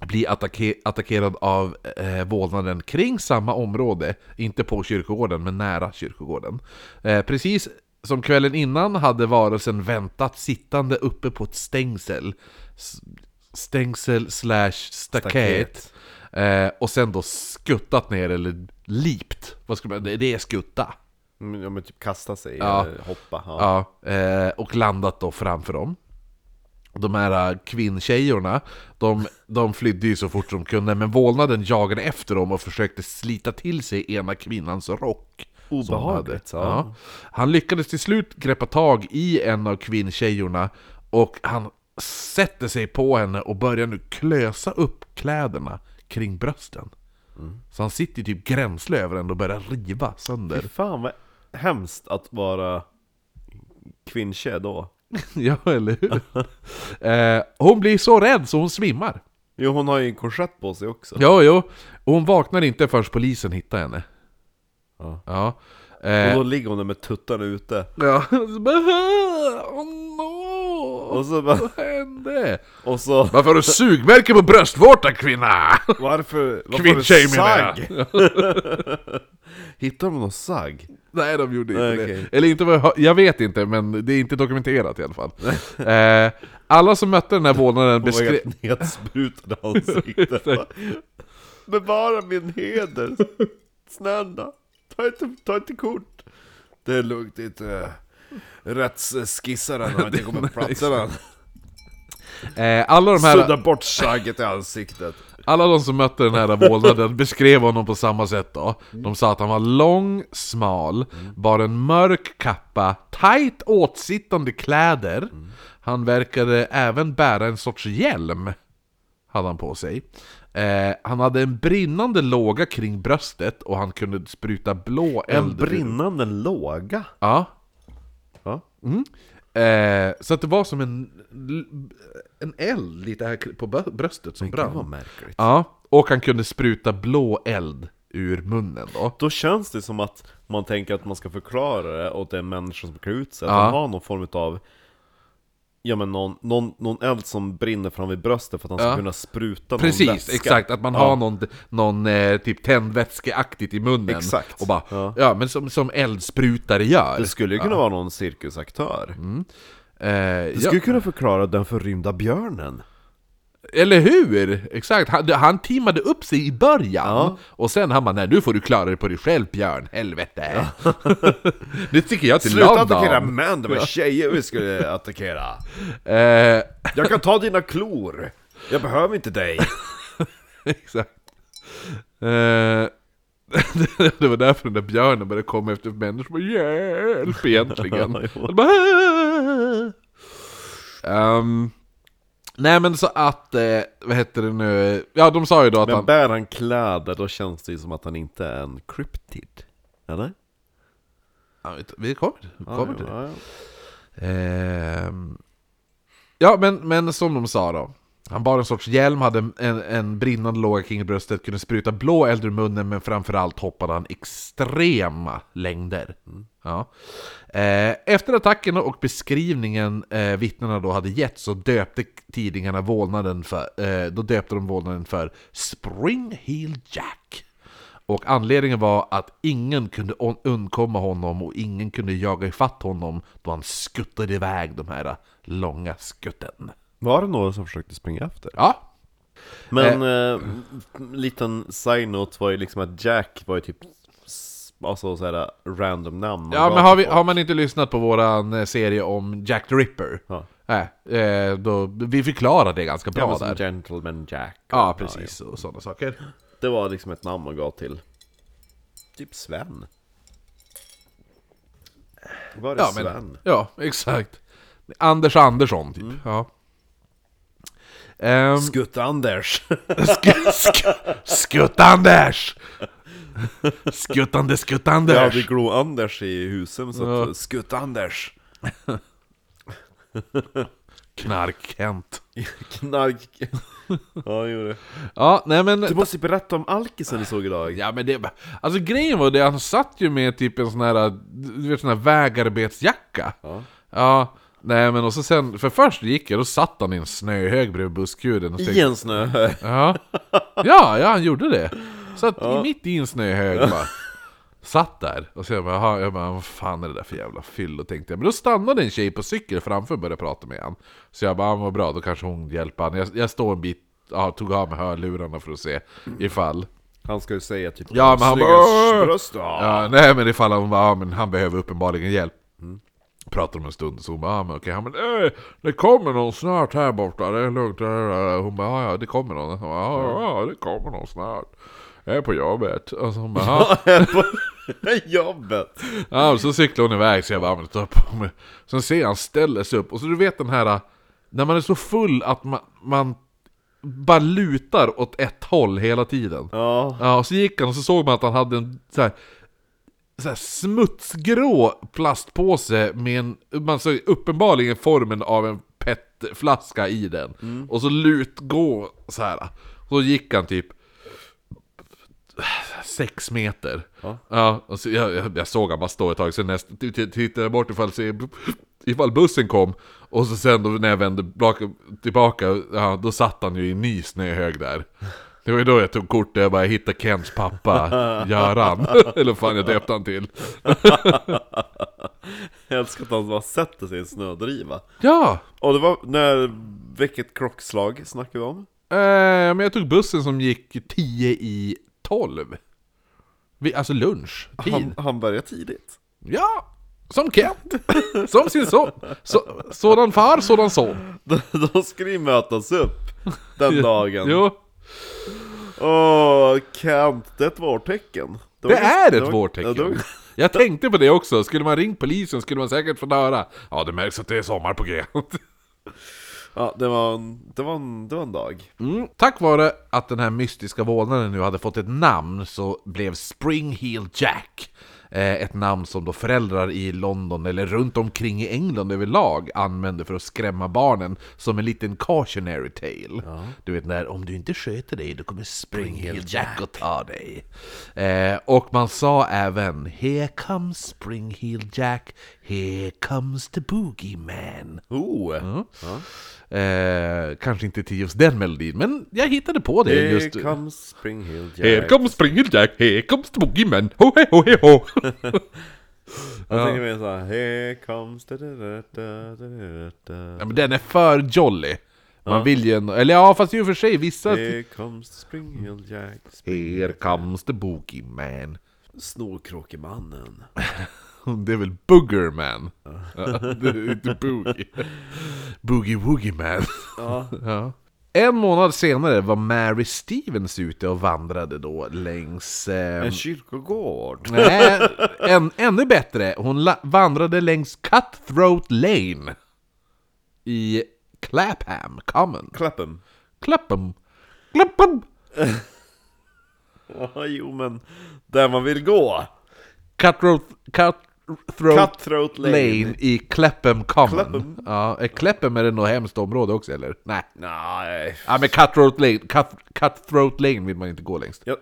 blir attacke, attackerad av eh, vålnaden kring samma område, inte på kyrkogården men nära kyrkogården. Eh, precis som kvällen innan hade varelsen väntat sittande uppe på ett stängsel. Stängsel slash staket. Eh, och sen då skuttat ner, eller lipt. Vad ska man, det är skutta. Mm, Ja men typ kasta sig, Ja. eller hoppa. Ja. Ja, eh, och landat då framför dem. De här eh, kvinntjejorna, de, de flydde ju så fort de kunde, men vålnaden jagade efter dem och försökte slita till sig ena kvinnans rock. Obehagligt, ja. Han lyckades till slut greppa tag i en av kvinntjejorna och han sätter sig på henne och börjar nu klösa upp kläderna kring brösten. Mm. Så han sitter typ gränsle över henne och börjar riva sönder. Fy fan vad hemskt att vara kvinntje då. *laughs* Ja, eller hur? *laughs* eh, hon blir så rädd så hon svimmar. Jo hon har ju en korsett på sig också. Jo, jo. Och hon vaknar inte förrän polisen hittar henne. Ja. Ja. Och Eh, då ligger hon där med tuttarna ute. ja. Så bara, oh no! Och så bara, Vad hände? och så, Varför har du sugmärke på bröstvårtan kvinna? varför, varför Kvinntjej menar jag. *laughs* Hittar de någon sagg? Nej, de gjorde inte Nej, det. Eller inte vad jag, jag vet inte, men det är inte dokumenterat i alla fall. eh, alla som mötte den här vålnaden Hon var beskrev... nedsprutad ansiktet. *laughs* Bevara min heder! Snälla! Ta inte, ta inte kort! Det är lugnt, det inte rättsskissaren har inte kommit på *laughs* platsen än. Eh, alla de här... Sudda bort sagget i ansiktet. Alla de som mötte den här vålnaden beskrev honom på samma sätt då. De sa att han var lång, smal, bar en mörk kappa, tight åtsittande kläder. Han verkade även bära en sorts hjälm, hade han på sig. Eh, han hade en brinnande låga kring bröstet och han kunde spruta blå En eld. ur- brinnande låga. Ja. Ja. Mm. Eh, så att det var som en, en eld lite här på bröstet som vad brann. märkligt. Ja, och han kunde spruta blå eld ur munnen då. Då känns det som att man tänker att man ska förklara det åt den människan som klär ut sig, att Ja. de har någon form av Ja men någon, någon, någon eld som brinner fram vid bröstet för att han ska Ja. kunna spruta någon Precis, vätska. exakt. Att man har någon, någon eh, typ tändvätskeaktigt i munnen. Exakt. Och bara, ja, Ja. men som, som eldsprutare gör. Det skulle ju kunna vara någon cirkusaktör. Eh, Det ja. skulle kunna förklara den förrymda björnen. Eller hur? Exakt, han, han teamade upp sig i början. Ja. Och sen han bara, nej nu får du klara dig på dig själv Björn, helvete. *laughs* Det tycker jag till Sluta attackera London män, det var tjejer vi skulle attackera. eh, Jag kan ta dina klor. Jag behöver inte dig. *laughs* Exakt. Eh, *laughs* Det var därför den där björnen började komma efter människor Hjälp! egentligen. Ja. Nej men så att, eh, vad heter det nu? Ja de sa ju då att Men han... bär han kläder, då känns det ju som att han inte är en cryptid. Eller? Ja, vi kommer, vi kommer till det ja, ja. Ehm, ja, men, men som de sa då. Han bar en sorts hjälm, hade en, en brinnande låga kring bröstet, kunde spruta blå eld ur munnen, men framförallt hoppade han extrema längder. Ja. Eh, efter attacken och beskrivningen eh, vittnena då hade gett så döpte tidningarna vålnaden för, eh, då döpte de vålnaden för Spring Heel Jack. Och anledningen var att ingen kunde undkomma honom och ingen kunde jaga ifatt honom då han skuttade iväg de här långa skutten. Var det några som försökte springa efter? Ja, Men, eh, liten side-note var ju liksom att Jack var ju typ Alltså såhär random namn ja men har, vi, har man inte lyssnat på våran eh, serie om Jack the Ripper? Ja. Nej, eh, då, vi förklarar det ganska Ja, bra som där. Gentleman Jack Ja, precis, och sådana saker. Det var liksom ett namn man gav till Typ Sven Var det Ja, Sven? men, ja, exakt. Anders Andersson, typ. Mm. Ja. Ehm, Skutt-Anders! sk- sk- Skutt-Anders! Skuttande Jag Skutt-Anders! hade Glo-Anders i Husum så Ja. att, Skutt-Anders! Knark-Kent. Knark... ja, jo det. Ja, nej men... Du måste ju berätta om alkisen du såg idag Ja men det... Alltså grejen var det, han satt ju med typ en sån här, du vet sån här vägarbetsjacka. Ja. Ja, nej men och så sen, för först gick jag, då satt han i en snöhög bredvid busskuden och I tänkte, en snö ja. ja, ja han gjorde det. Så att mitt i en snöhög bara, satt där. Och så jag bara, jag bara, vad fan är det där för jävla fyllo tänkte jag. Men då stannade en tjej på cykel framför och började prata med han. Så jag bara, ja, vad bra, då kanske hon hjälper han. Jag, jag står en bit, ja, tog av mig hörlurarna för att se ifall. Han ska ju säga typ Ja, men han bara, "Snyggast "Åh!" bröst ja. Ja, nej men ifall han bara, ja, men han behöver uppenbarligen hjälp. Pratar om en stund, så hon bara, ja men okej, han bara, "Eh, det kommer någon snart här borta, det är lugnt. Hon bara, ja ja det kommer någon. Hon bara, ja ja det kommer någon snart. Jag är på jobbet. Och så hon bara, *laughs* på jobbet! ja så cyklar hon iväg så jag bara, men ta på mig. Sen ser han ställer sig upp och så du vet den här, när man är så full att man, man bara lutar åt ett håll hela tiden. Ja, Ja, och så gick han och så såg man att han hade en så här, så smutsgrå plastpåse med en, man såg uppenbarligen formen av en petflaska i den. Och så lutgå så här. Så gick han typ sex meter. Ja. och så jag, jag, jag såg han bara stå ett tag, sen näst, tittade jag bort ifall, se, ifall bussen kom. Och så sen då när jag vände bak- tillbaka, ja, då satt han ju i en ny snöhög där. Det var ju då jag tog kortet, jag bara hittade Kents pappa, *laughs* Göran. *laughs* Eller fan jag döpte han till. *laughs* jag älskar att han bara sätter sig i en snödriva Ja! Och det var när, vilket klockslag snackar vi om? Eh, men jag tog bussen som gick 10 i 12. Vi, alltså lunch, tid. Han, han började tidigt Ja! Som Kent! Som sin son! Så, sådan far, sådan son. De, de skulle ju mötas upp den dagen Jo, Åh, Kent, det är ett vårtecken det var- är det ett vårtecken. ja, det *laughs* Jag tänkte på det också, skulle man ringt polisen skulle man säkert få höra Ja det märks att det är sommar på G. *laughs* Ja, det var en, det var en, det var en dag Mm. Tack vare att den här mystiska vålnaden nu hade fått ett namn så blev Spring Heel Jack ett namn som då föräldrar i London eller runt omkring i England överlag använde för att skrämma barnen som en liten cautionary tale. Du vet när om du inte sköter dig då kommer Spring Heel Jack att ta dig. Eh, och man sa även Here comes Spring Heel Jack, here comes the Boogeyman. Oh! Mm. Eh, kanske inte till just den melodin, men jag hittade på det Here just... comes Spring Hill Jack Here comes Spring Jack, here comes the boogeyman, ho he ho he ho! *laughs* Jag tänker mer såhär Here comes da, da, da, da, da, da, ja, men den är för jolly. Man vill ju ändå, eller ja fast i och för sig vissa... Here comes Spring Hill Jack Spring... Here comes the boogeyman. Snorkråkemannen *laughs* Det är väl Boogerman? *laughs* Ja, det är inte Boogie. Boogie Woogie Man. Ja, *laughs* Ja. En månad senare var Mary Stevens ute och vandrade då längs... Eh, en kyrkogård *laughs* nej, en, ännu bättre, hon vandrade längs Cutthroat Lane. I Clapham Common. Clapham Clapham. Clapham! Ja, jo men Där man vill gå Cutthroat... Cutthroat Cutthroat Lane. Lane, i Clapham Common. Clapham? Ja, är Clapham är det något hemskt område också eller? Nej. Nej Ja men Cutthroat Lane, Cut, Cutthroat Lane vill man inte gå längst. jag,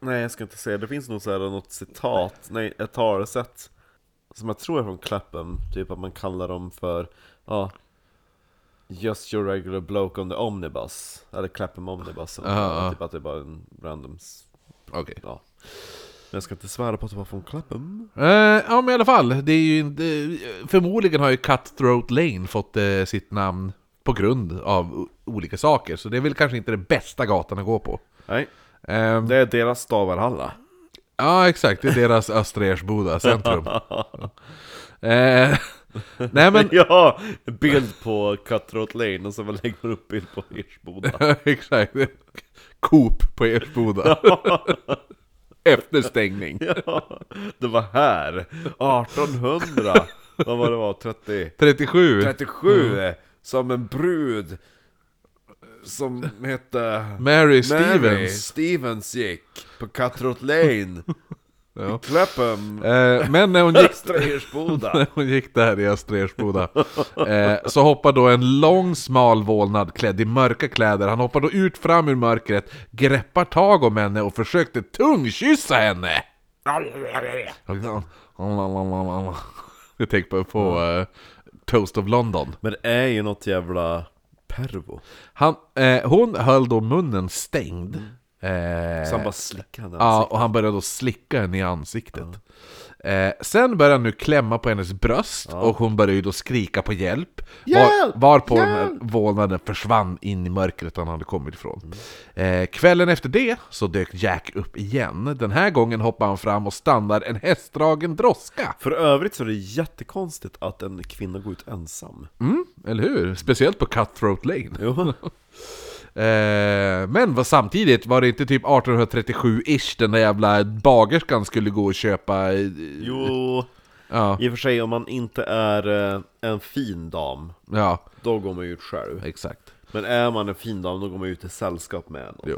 Nej jag ska inte säga, det finns nog så här något citat, nej ett talesätt Som jag tror är från Clapham, typ att man kallar dem för Ja Just your regular bloke on the omnibus Eller Clapham omnibus Ja, ja. Typ att det är bara en random Okej. Ja Men jag ska inte svära på att det var från Clapham. Eh, ja men i alla fall, det är ju inte, förmodligen har ju Cutthroat Lane fått eh, sitt namn på grund av olika saker, så det är väl kanske inte den bästa gatan att gå på. Nej, Ehm, det är deras Stavarhalla. Ja, exakt. Det är deras *laughs* Östra Ersboda centrum. eh, nej men, *laughs* Ja, bild på Cutthroat Lane och så lägger man upp bild på Ersboda. *laughs* exakt. Coop på Ersboda. Efter stängning. *laughs* Ja, det var här, 1800, vad var det var, 30? 37. 37, som en brud som hette Mary Mary Stevens. Stevens gick på Cutthroat Lane, Ja. Clapham, Eh, men när hon gick. *laughs* När hon gick där i Östra Ersboda eh, Så hoppar då en lång smal vålnad klädd i mörka kläder. Han hoppar då ut fram ur mörkret Greppar tag om henne och försökte tungkyssa henne. Jag tänker på, eh, Toast of London. Men det är ju något jävla pervo. han, eh, Hon höll då munnen stängd eh, Så han bara slickade henne Ja, och han började då slicka henne i ansiktet. Eh, sen började han nu klämma på hennes bröst och hon började ju då skrika på hjälp. Var, varpå den Hjälp! vålnaden försvann in i mörkret han hade kommit ifrån. Eh, kvällen efter det så dök Jack upp igen. Den här gången hoppar han fram och stannar en hästdragen droska. För övrigt så är det jättekonstigt att en kvinna går ut ensam. Mm, eller hur? Speciellt på Cutthroat Lane. *laughs* Eh, men vad samtidigt var det inte typ 1837-ish den där jävla bagerskan skulle gå och köpa... eh, Jo, Ja, i och för sig om man inte är eh, en fin dam, ja, då går man ju ut själv. exakt. Men är man en fin dam, då går man ut i sällskap med någon. Jo.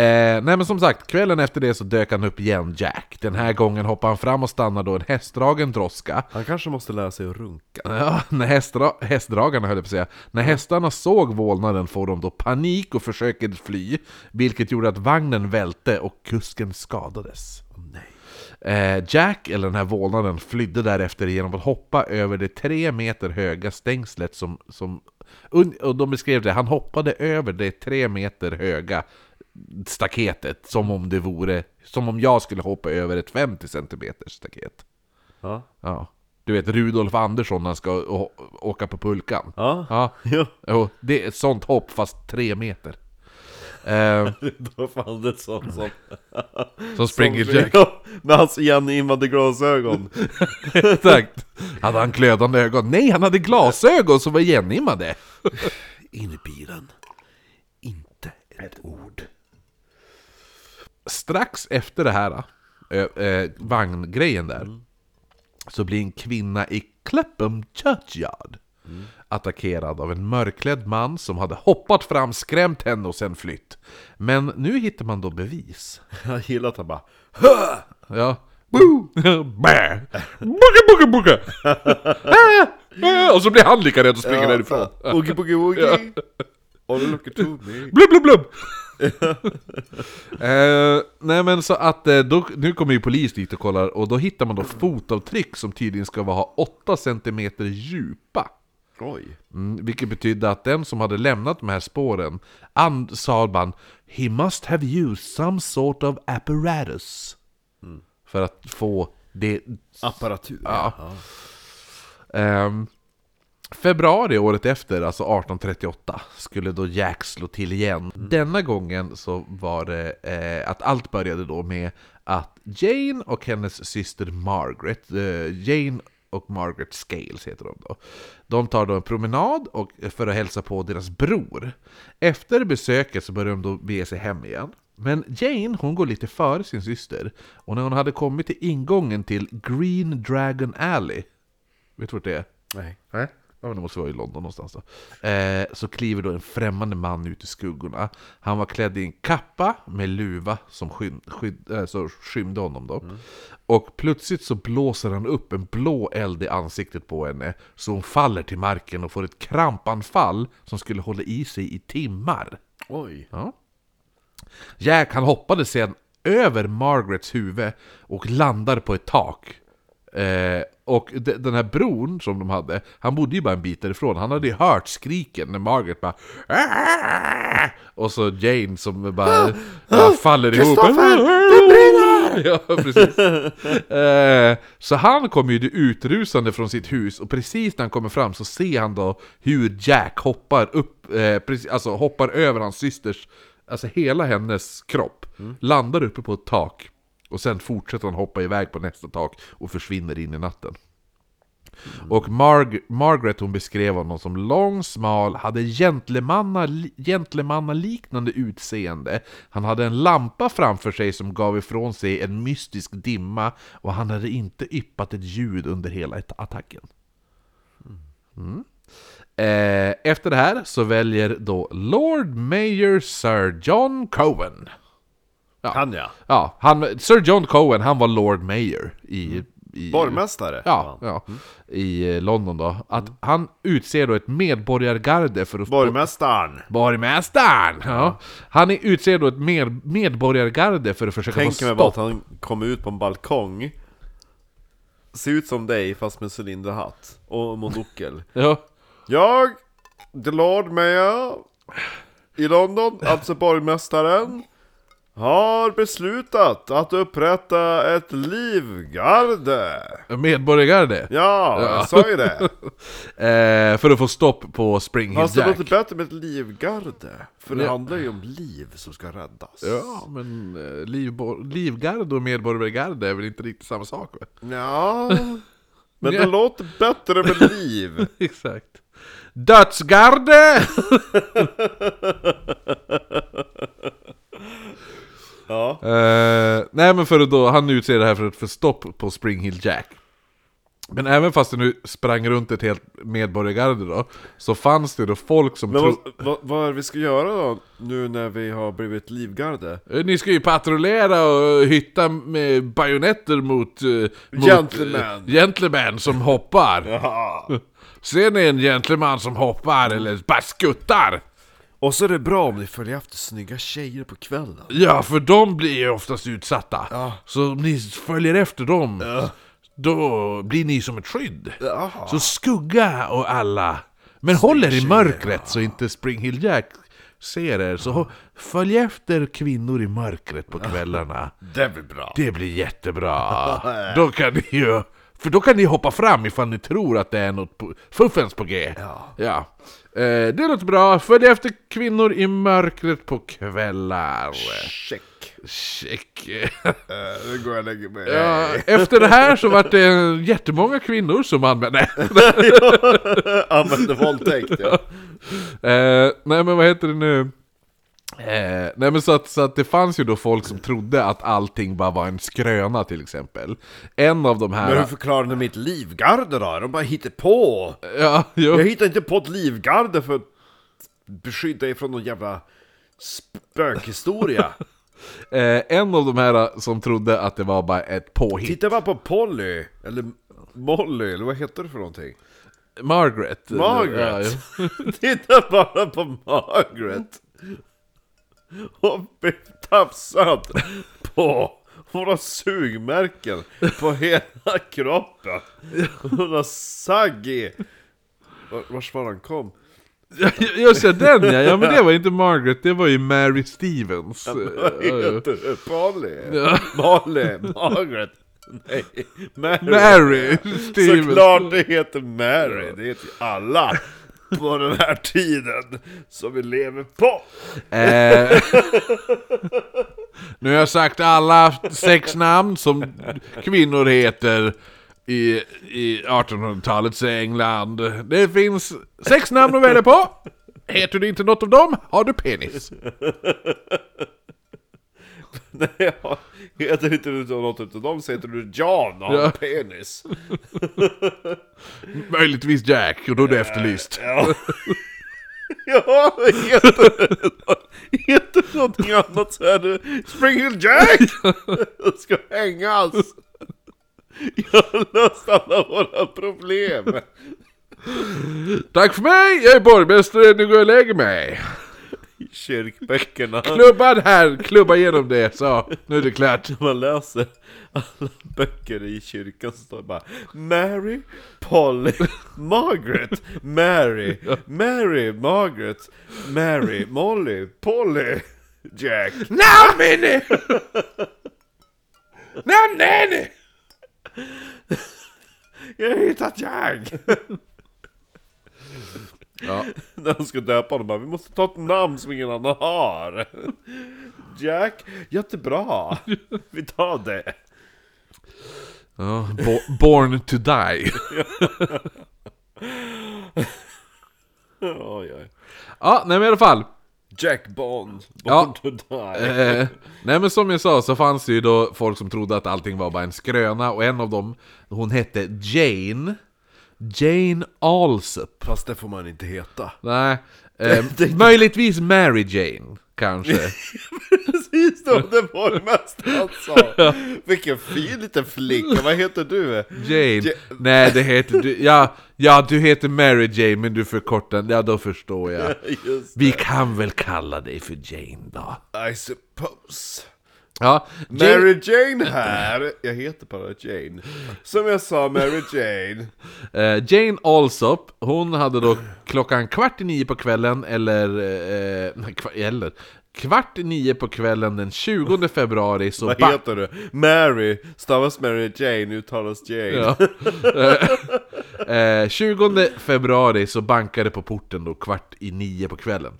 Eh, nej men som sagt, kvällen efter det så dök han upp igen, Jack. Den här gången hoppar han fram och stannar då en hästdragen droska. Han kanske måste lära sig att runka. *laughs* Ja, när hästdra hästdragarna höll jag på att säga. När hästarna såg vålnaden får de då panik och försöker fly, vilket gjorde att vagnen välte och kusken skadades. Eh, Jack, eller den här vålnaden, flydde därefter genom att hoppa över det tre meter höga stängslet som... som och de beskrev det, han hoppade över det tre meter höga staketet som om det vore... Som om jag skulle hoppa över ett 50 cm staket. Ja. Ja. Du vet Rudolf Andersson när han ska åka på pulkan. Ja. Ja, *laughs* jo, det är ett sånt hopp fast tre meter. Eh, Då *laughs* fann det sånt som... som springer som, Jack. *laughs* Ja, med hans igenimmade glasögon. Exakt. Hade han glödande ögon? Nej, han hade glasögon som var igenimmade. In i bilen. Inte ett ord. Strax efter det här, äh, äh, vagngrejen där, så blir en kvinna i Clapham Churchyard attackerad av en mörklädd man som hade hoppat fram, skrämt henne och sen flytt. Men nu hittar man då bevis. *laughs* Jag gillar att han bara Ja. Boo! *laughs* Bä! Boogie, boogie, boogie! Ah! Ah! Och så blir han lika rädd och springer därifrån. Oogie boogie *laughs* woogie. All look at me. Blub, blub, blub! eh, nej men så att eh, då, nu kommer ju polis dit och kollar och då hittar man då fotavtryck som tydligen ska vara 8 cm djupa. Oj. Mm, vilket betydde att den som hade lämnat de här spåren and, sa man He must have used some sort of apparatus. För att få det Apparatur. Ja. Ehm, februari året efter, alltså 1838, skulle då Jack slå till igen. Denna gången så var det eh, att allt började då med att Jane och hennes syster Margaret, eh, Jane och Margaret Scales heter de då. De tar då en promenad och, för att hälsa på deras bror. Efter besöket så börjar de då bege sig hem igen. Men Jane hon går lite före sin syster och när hon hade kommit till ingången till Green Dragon Alley Vet du vart det är? Nej. Nej. Ja, men det måste vara i London någonstans då. Eh, så kliver då en främmande man ut i skuggorna. Han var klädd i en kappa med luva som skyn, skyd, äh, så skymde honom då. Och plötsligt så blåser han upp en blå eld i ansiktet på henne. Så hon faller till marken och får ett krampanfall som skulle hålla i sig i timmar. Oj. Ja. Jack han hoppade sen över Margarets huvud och landar på ett tak. Eh, och de, den här bron som de hade, han bodde ju bara en bit därifrån. Han hade ju hört skriken när Margaret bara "Aah!" Och så Jane som bara, bara faller ihop. Kristoffer, *laughs* det brinner! Ja, precis. Eh, så han kommer ju utrusande från sitt hus, och precis när han kommer fram så ser han då hur Jack hoppar upp, eh, precis, alltså hoppar över hans systers, alltså hela hennes kropp, landar uppe på ett tak, och sen fortsätter han hoppa iväg på nästa tak och försvinner in i natten. Och Marg Margaret hon beskrev honom som lång, smal, hade gentlemanna, gentlemannaliknande utseende. Han hade en lampa framför sig som gav ifrån sig en mystisk dimma och han hade inte yppat ett ljud under hela attacken. Mm. Eh, efter det här så väljer då Lord Mayor Sir John Cohen. Han ja. Ja, han, Sir John Cohen, han var Lord Mayor i... i Borgmästare. Ja, ja i eh, London då. Att han utser då ett medborgargarde för att... Borgmästaren. Borgmästaren! Ja. Han är- utser då ett med, medborgargarde för att försöka Tänker få mig bara att stopp. han kom ut på en balkong Ser ut som dig fast med cylinderhatt och monokel *laughs* Ja. Jag, the Lord Mayor i London, alltså borgmästaren Har beslutat att upprätta ett livgarde Medborgargarde. Ja, jag sa ju det! *laughs* Eh, för att få stopp på Spring Hill Fast det Jack. låter bättre med ett livgarde För det Ja. handlar ju om liv som ska räddas Ja, men eh, livgarde och medborgargarde är väl inte riktigt samma sak? Va? Ja, *laughs* men Ja. det låter bättre med liv *laughs* Exakt. Dödsgarde! Ja Eh, nej men för då, han utser det här för att få stopp på Spring Hill Jack. Men även fast det nu sprang runt ett helt medborgargarde då, så fanns det då folk som Men vad, vad, vad är det vi ska göra då, nu när vi har blivit livgarde? Ni ska ju patrullera och hytta med bajonetter mot... eh, mot Gentlemen. eh, gentlemen som hoppar. *laughs* Ja. Ser ni en gentleman som hoppar eller bara skuttar? Och så är det bra om ni följer efter snygga tjejer på kvällen Ja, för de blir ju oftast utsatta. Ja. Så om ni följer efter dem, då blir ni som ett skydd. Ja. Så skugga och alla. Men håll er i mörkret så inte Spring Hill Jack ser er. Så följ efter kvinnor i mörkret på kvällarna. Det blir bra Det blir jättebra. *laughs* Då kan ni ju... För då kan ni hoppa fram ifall ni tror att det är något på, fuffens på G. Ja. Eh, det låter bra. Följ efter kvinnor i mörkret på kvällar. Check Check. *laughs* uh, Nu går jag och lägger mig Ja, efter det här så var det jättemånga kvinnor som använde... Använder *laughs* våldtäkt ja. *laughs* Eh, nej men vad heter det nu? Eh, nej men så att, så att det fanns ju då folk som trodde att allting bara var en skröna till exempel. En av de här... Men hur förklarar ni mitt livgarde då? De bara hittar på! Ja, jo. Jag hittar inte på ett livgarde för att beskydda er från någon jävla spökhistoria *laughs* Eh, en av de här som trodde att det var bara ett påhitt. Titta bara på Polly, eller Molly, eller vad heter det för någonting? Margaret. Margaret. *laughs* Titta bara på Margaret! Hon blev tafsad på hon har sugmärken på hela kroppen. Hon har sagg i... Var- Vars var han kom? Just ja, den ja. ja, men det var inte Margaret, det var ju Mary Stevens. Vad Ja, heter det? Polly? Ja. Molly? Margaret? Nej, Mary. Mary *laughs* Stevens. Såklart det heter Mary, det heter ju alla på den här tiden som vi lever på. Eh, nu har jag sagt alla sex namn som kvinnor heter i, i 1800-talets England. Det finns sex namn att välja på. Heter du inte något av dem har du penis. *laughs* Nej, jag *laughs* heter inte du något utav dem så heter du John och har Ja. penis. *laughs* Möjligtvis Jack, och då är du efterlyst. Ja, *laughs* ja heter, heter någonting annat så är det Springhill Jack! Jag ska hängas! Jag har löst alla våra problem! Tack för mig, jag är borgmästare, nu går jag och lägger mig. Kyrkböckerna. Klubbad här, klubba igenom det, så nu är det klart. man läser alla böcker i kyrkan så står det bara Mary, Polly, Margaret, Mary, Mary, Margaret, Mary, Molly, Polly, Jack. Now Minnie! Nej, nej! Jag har hittat Jack! Ja. *laughs* När de ska döpa honom bara, vi måste ta ett namn som ingen annan har. *laughs* Jack, jättebra. *laughs* Vi tar det. Ja, bo- born to die. Oj, oj. Ja, nej men i alla fall. Jack Bond, Ja. Born to die. Eh, nej men som jag sa så fanns det ju då folk som trodde att allting var bara en skröna och en av dem, hon hette Jane. Jane Alsup. Fast det får man inte heta. Nej, *laughs* eh, möjligtvis Mary Jane, kanske. *laughs* Precis då, det var det mest han sa. Vilken fin liten flicka, vad heter du? Jane. Ja- Nej, det heter du. Ja, ja, du heter Mary Jane, men du förkortar Ja, då förstår jag. *laughs* Vi kan väl kalla dig för Jane då. I suppose. Ja, Jane, Mary Jane här, jag heter bara Jane. Som jag sa, Mary Jane. *laughs* eh, Jane Alsop, hon hade då klockan kvart i nio på kvällen, eller... Eh, kva- eller kvart i nio på kvällen den 20 februari så... Vad heter du? Mary, stavas Mary Jane, uttalas Jane. Ja. *laughs* eh, 20 februari så bankade på porten då kvart i nio på kvällen.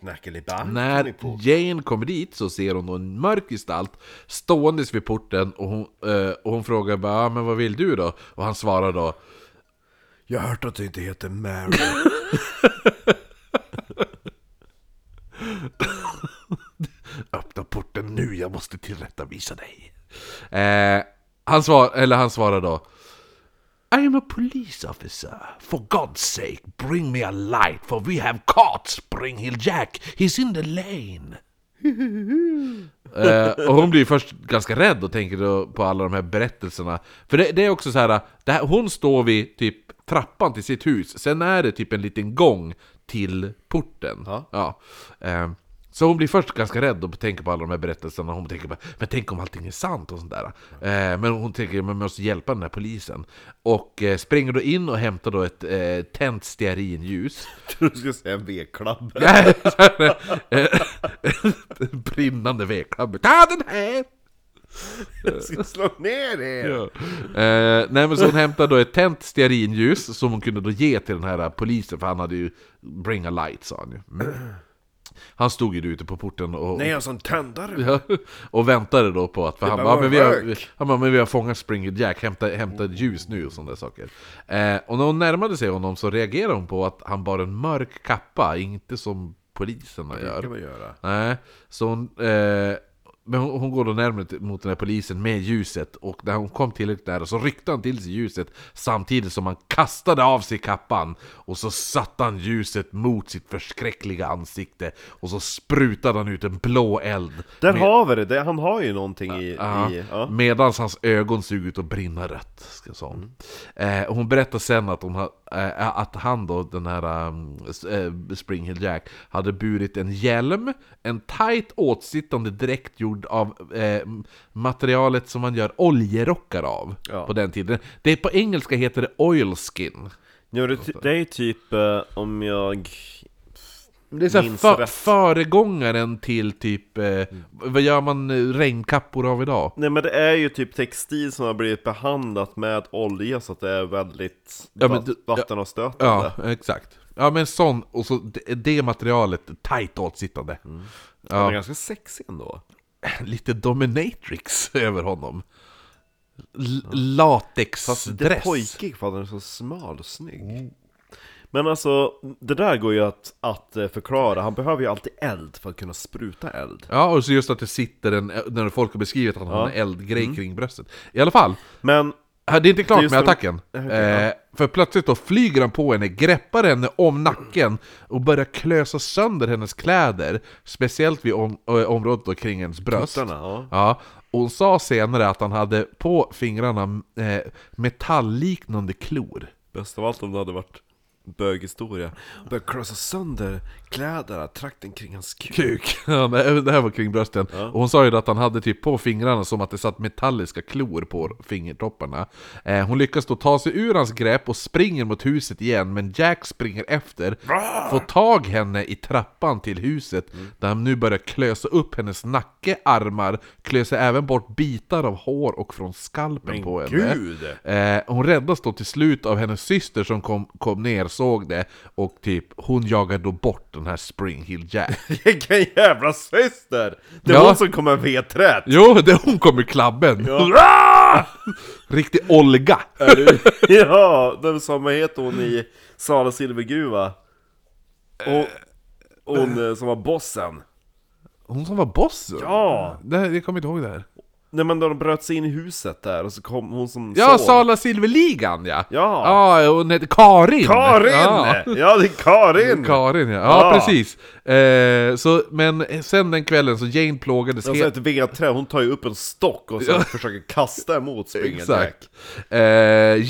Knackelibang. När Jane kommer dit så ser hon en mörk gestalt ståendes vid porten och hon, eh, och hon frågar bara ah, men vad vill du då?” Och han svarar då Jag har hört att du inte heter Mary. *laughs* ”Öppna porten nu, jag måste tillrättavisa dig” eh, han, svar, eller han svarar då I am a police officer. For God's sake, bring me a light, for we have caught Spring Hill Jack. He's in the lane. *laughs* Eh, och hon blir först ganska rädd och tänker då på alla de här berättelserna. För det, det är också så här, det här, hon står vid typ trappan till sitt hus, sen är det typ en liten gång till porten. Ja. Eh, så hon blir först ganska rädd och tänker på alla de här berättelserna, hon tänker bara, men tänk om allting är sant och sånt där. Eh, men hon tänker, man måste hjälpa den här polisen. Och eh, springer då in och hämtar då ett eh, tänt stearinljus. Jag *laughs* trodde du skulle säga en V-klabb. *laughs* En brinnande vedklammer. Ta den här! Jag ska slå ner er! Ja. Eh, nej men så hon hämtade då ett tänt stearinljus som hon kunde då ge till den här polisen för han hade ju Bring a light sa han ju. Mm. Han stod ju ute på porten och, Nej, har sån tändare! Ja, och väntade då på att, för han bara men vi har, rök." han bara, men vi har fångat Springer Jack, hämta, hämta ett ljus nu och sådana saker. Eh, och när hon närmade sig honom så reagerade hon på att han bar en mörk kappa, inte som poliserna Det gör. kan man göra. Nej, så hon, eh, men hon, hon går då närmare mot den här polisen med ljuset och när hon kom tillräckligt nära så ryckte han till sig ljuset samtidigt som han kastade av sig kappan och så satte han ljuset mot sitt förskräckliga ansikte och så sprutade han ut en blå eld Där med- har vi det, han har ju någonting i... Ja, i ja. Medan hans ögon såg ut att brinna rött, ska jag säga. Eh, och hon berättar sen att, hon ha, eh, att han då, den här um, eh, Spring Hill Jack, hade burit en hjälm, en tight åtsittande dräkt gjord av eh, materialet som man gör oljerockar av Ja. på den tiden. Det på engelska heter det oilskin. Ja, det, det är typ eh, om jag... Det är så här Minns för, rätt. föregångaren till typ, eh, vad gör man eh, regnkappor av idag? Nej men det är ju typ textil som har blivit behandlat med olja så att det är väldigt Ja, men vattenavstötande. Ja, exakt. Ja men sån, och så det, det materialet, tight åtsittande. Han Ja, är ganska sexig ändå. *laughs* lite dominatrix *laughs* över honom. L- Fast lite Latexdress. pojkig för att den är så smal och snygg. Men alltså, det där går ju att, att eh, förklara. Han behöver ju alltid eld för att kunna spruta eld. Ja, och så just att det sitter en, när folk har beskrivit att han har. Mm. en eldgrej kring bröstet. I alla fall, Men, Det är inte klart med attacken. Ja. Eh, för plötsligt då flyger han på henne, greppar henne om nacken och börjar klösa sönder hennes kläder. Speciellt vid om, ö, området då kring hennes bröst. tuttarna, ja. Ja, och hon sa senare att han hade på fingrarna eh, metallliknande klor. Bäst av allt om det hade varit böghistoria. Började krossa sönder kläderna, trakten kring hans kuk. Kuk. *laughs* Ja, nej, det här var kring brösten. Och hon sa ju att han hade typ på fingrarna som att det satt metalliska klor på fingertopparna. Eh, hon lyckas då ta sig ur hans grepp och springer mot huset igen, men Jack springer efter, får tag henne i trappan till huset, där han nu börjar klösa upp hennes nacke, armar, klösa även bort bitar av hår och från skalpen på henne. gud! Eh, hon räddas då till slut av hennes syster som kom, kom ner, såg det, och typ hon jagade då bort den här Spring Hill Jack. *laughs* Vilken jävla syster! Det är Ja. hon som kommer V3! Jo, det hon kom i klabben! Ja. *laughs* Riktig Olga! *laughs* Är ja, den som heter hon i Sala silvergruva? Och, hon eh, som var bossen. Hon som var bossen? Ja! Det, jag kommer inte ihåg det här. Nej men då de bröt sig in i huset där och så kom hon som Ja, sov. Sala Silverligan ja! Ja. Ja, hon heter Karin! Karin! Ja. Ja, det är Karin! Karin ja, ja, Ja. precis. Eh, så, men sen den kvällen så Jane plågades Och så helt... ett vedträ, hon tar ju upp en stock och så försöker kasta emot Springer Jack. Exakt. Eh,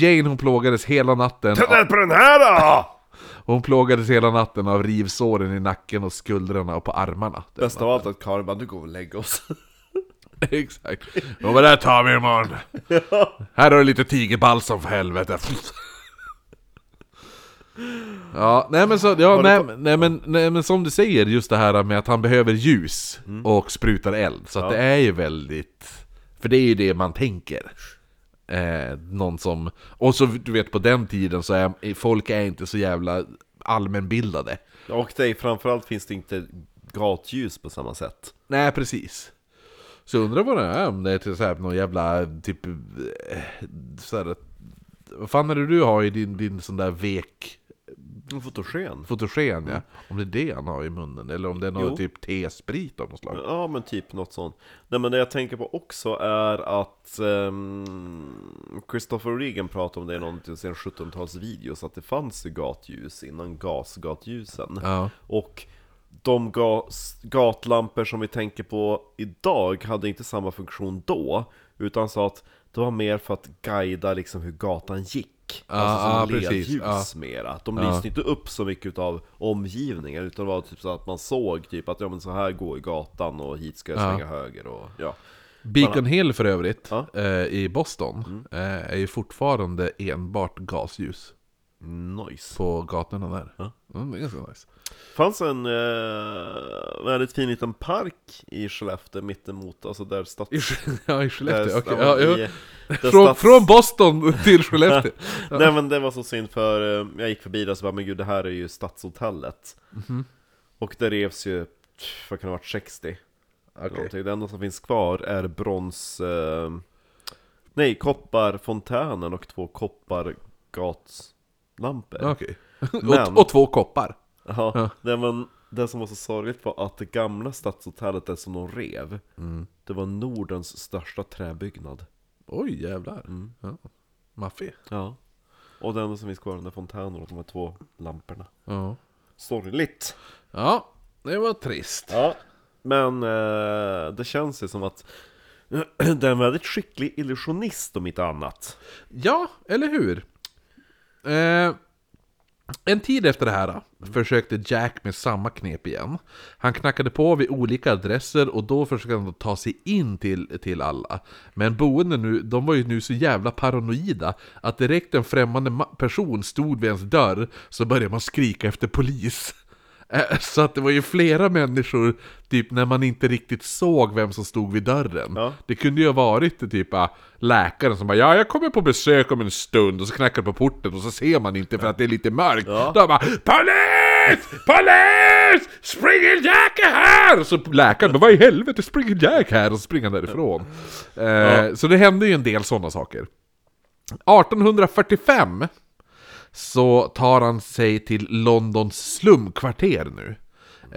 Jane hon plågades hela natten. Ner på den här då! *laughs* Hon plågades hela natten av rivsåren i nacken och skuldrorna och på armarna. Bäst av allt att Karin bara, nu går vi och lägger oss. *laughs* *laughs* Exakt. Och vad där tar vi imorgon. *laughs* Här har du lite tigerbalsam för helvete. *laughs* Ja, nej men, så, ja, nej, nej, men, nej men som du säger, just det här med att han behöver ljus och sprutar eld. Så att det är ju väldigt... För det är ju det man tänker. Eh, någon som... Och så du vet på den tiden så är folk är inte så jävla allmänbildade. Och det är, framförallt finns det inte gatljus på samma sätt. Nej, precis. Så jag undrar vad det är, om det är till så här någon jävla typ... eh, Så här, vad fan är det du har i din, din sån där vek... Fotogen. Fotogen ja? Om det är det han har i munnen, eller om det är någon typ T-sprit av något slag. Ja men typ något sånt. Nej men det jag tänker på också är att ehm, Christopher Regan pratade om det i någon till sin 17-talsvideo, så att det fanns ju gatljus innan gasgatljusen. Ja. Och de gas, gatlampor som vi tänker på idag hade inte samma funktion då, utan sa att det var mer för att guida liksom hur gatan gick. Ja, alltså som precis, ledljus mera. De Ja. lyste inte upp så mycket av omgivningen, utan det var typ så att man såg typ att ja men så här går gatan och hit ska jag Ja. svänga höger och ja. Beacon Hill för övrigt, Ja. eh, i Boston, eh, är ju fortfarande enbart gasljus Nice. på gatorna där. Ja. Mm, det är ganska nice. Fanns en eh, väldigt fin liten park i Skellefteå mittemot, alltså där stads... I, ja, i Skellefteå, okej. ja, Ja, i- ja. där Från, stads- från Boston till Skellefteå. *laughs* Nej men det var så synd för eh, jag gick förbi där och så bara, men gud det här är ju stadshotellet Mhm. Och det revs ju, pff, vad kan det ha varit, 60? Någonting. Det enda som finns kvar är brons... Eh, nej, kopparfontänen och två koppargatlampor Okej. *laughs* Men- Och, och två koppar. Ja, Ja. Det, men, det som var så sorgligt var att det gamla stadshotellet, det som de rev Mm. Det var Nordens största träbyggnad Oj, jävlar. Mm. Ja. Maffig. Ja Och det enda som finns kvar är den där fontänen och de här två lamporna Ja. Sorgligt! ja, det var trist. Ja, men eh, det känns ju som att *clears throat* det är en väldigt skicklig illusionist om inte annat. Ja, eller hur? Eh, en tid efter det här försökte Jack med samma knep igen. Han knackade på vid olika adresser och då försökte han ta sig in till, till alla. Men boende nu, de var ju nu så jävla paranoida att direkt en främmande person stod vid ens dörr så började man skrika efter polis. Eh, Så att det var ju flera människor, typ när man inte riktigt såg vem som stod vid dörren. Ja. Det kunde ju ha varit typ ah, läkaren som bara Ja, jag kommer på besök om en stund och så knackar på porten och så ser man inte för att det är lite mörkt. Ja. Då bara Polis! Polis! Springer Jack är här! Och så läkaren bara Vad i helvete springer Jack här? Och så springer han därifrån. Eh, Så det hände ju en del sådana saker. 1845 så tar han sig till Londons slumkvarter nu.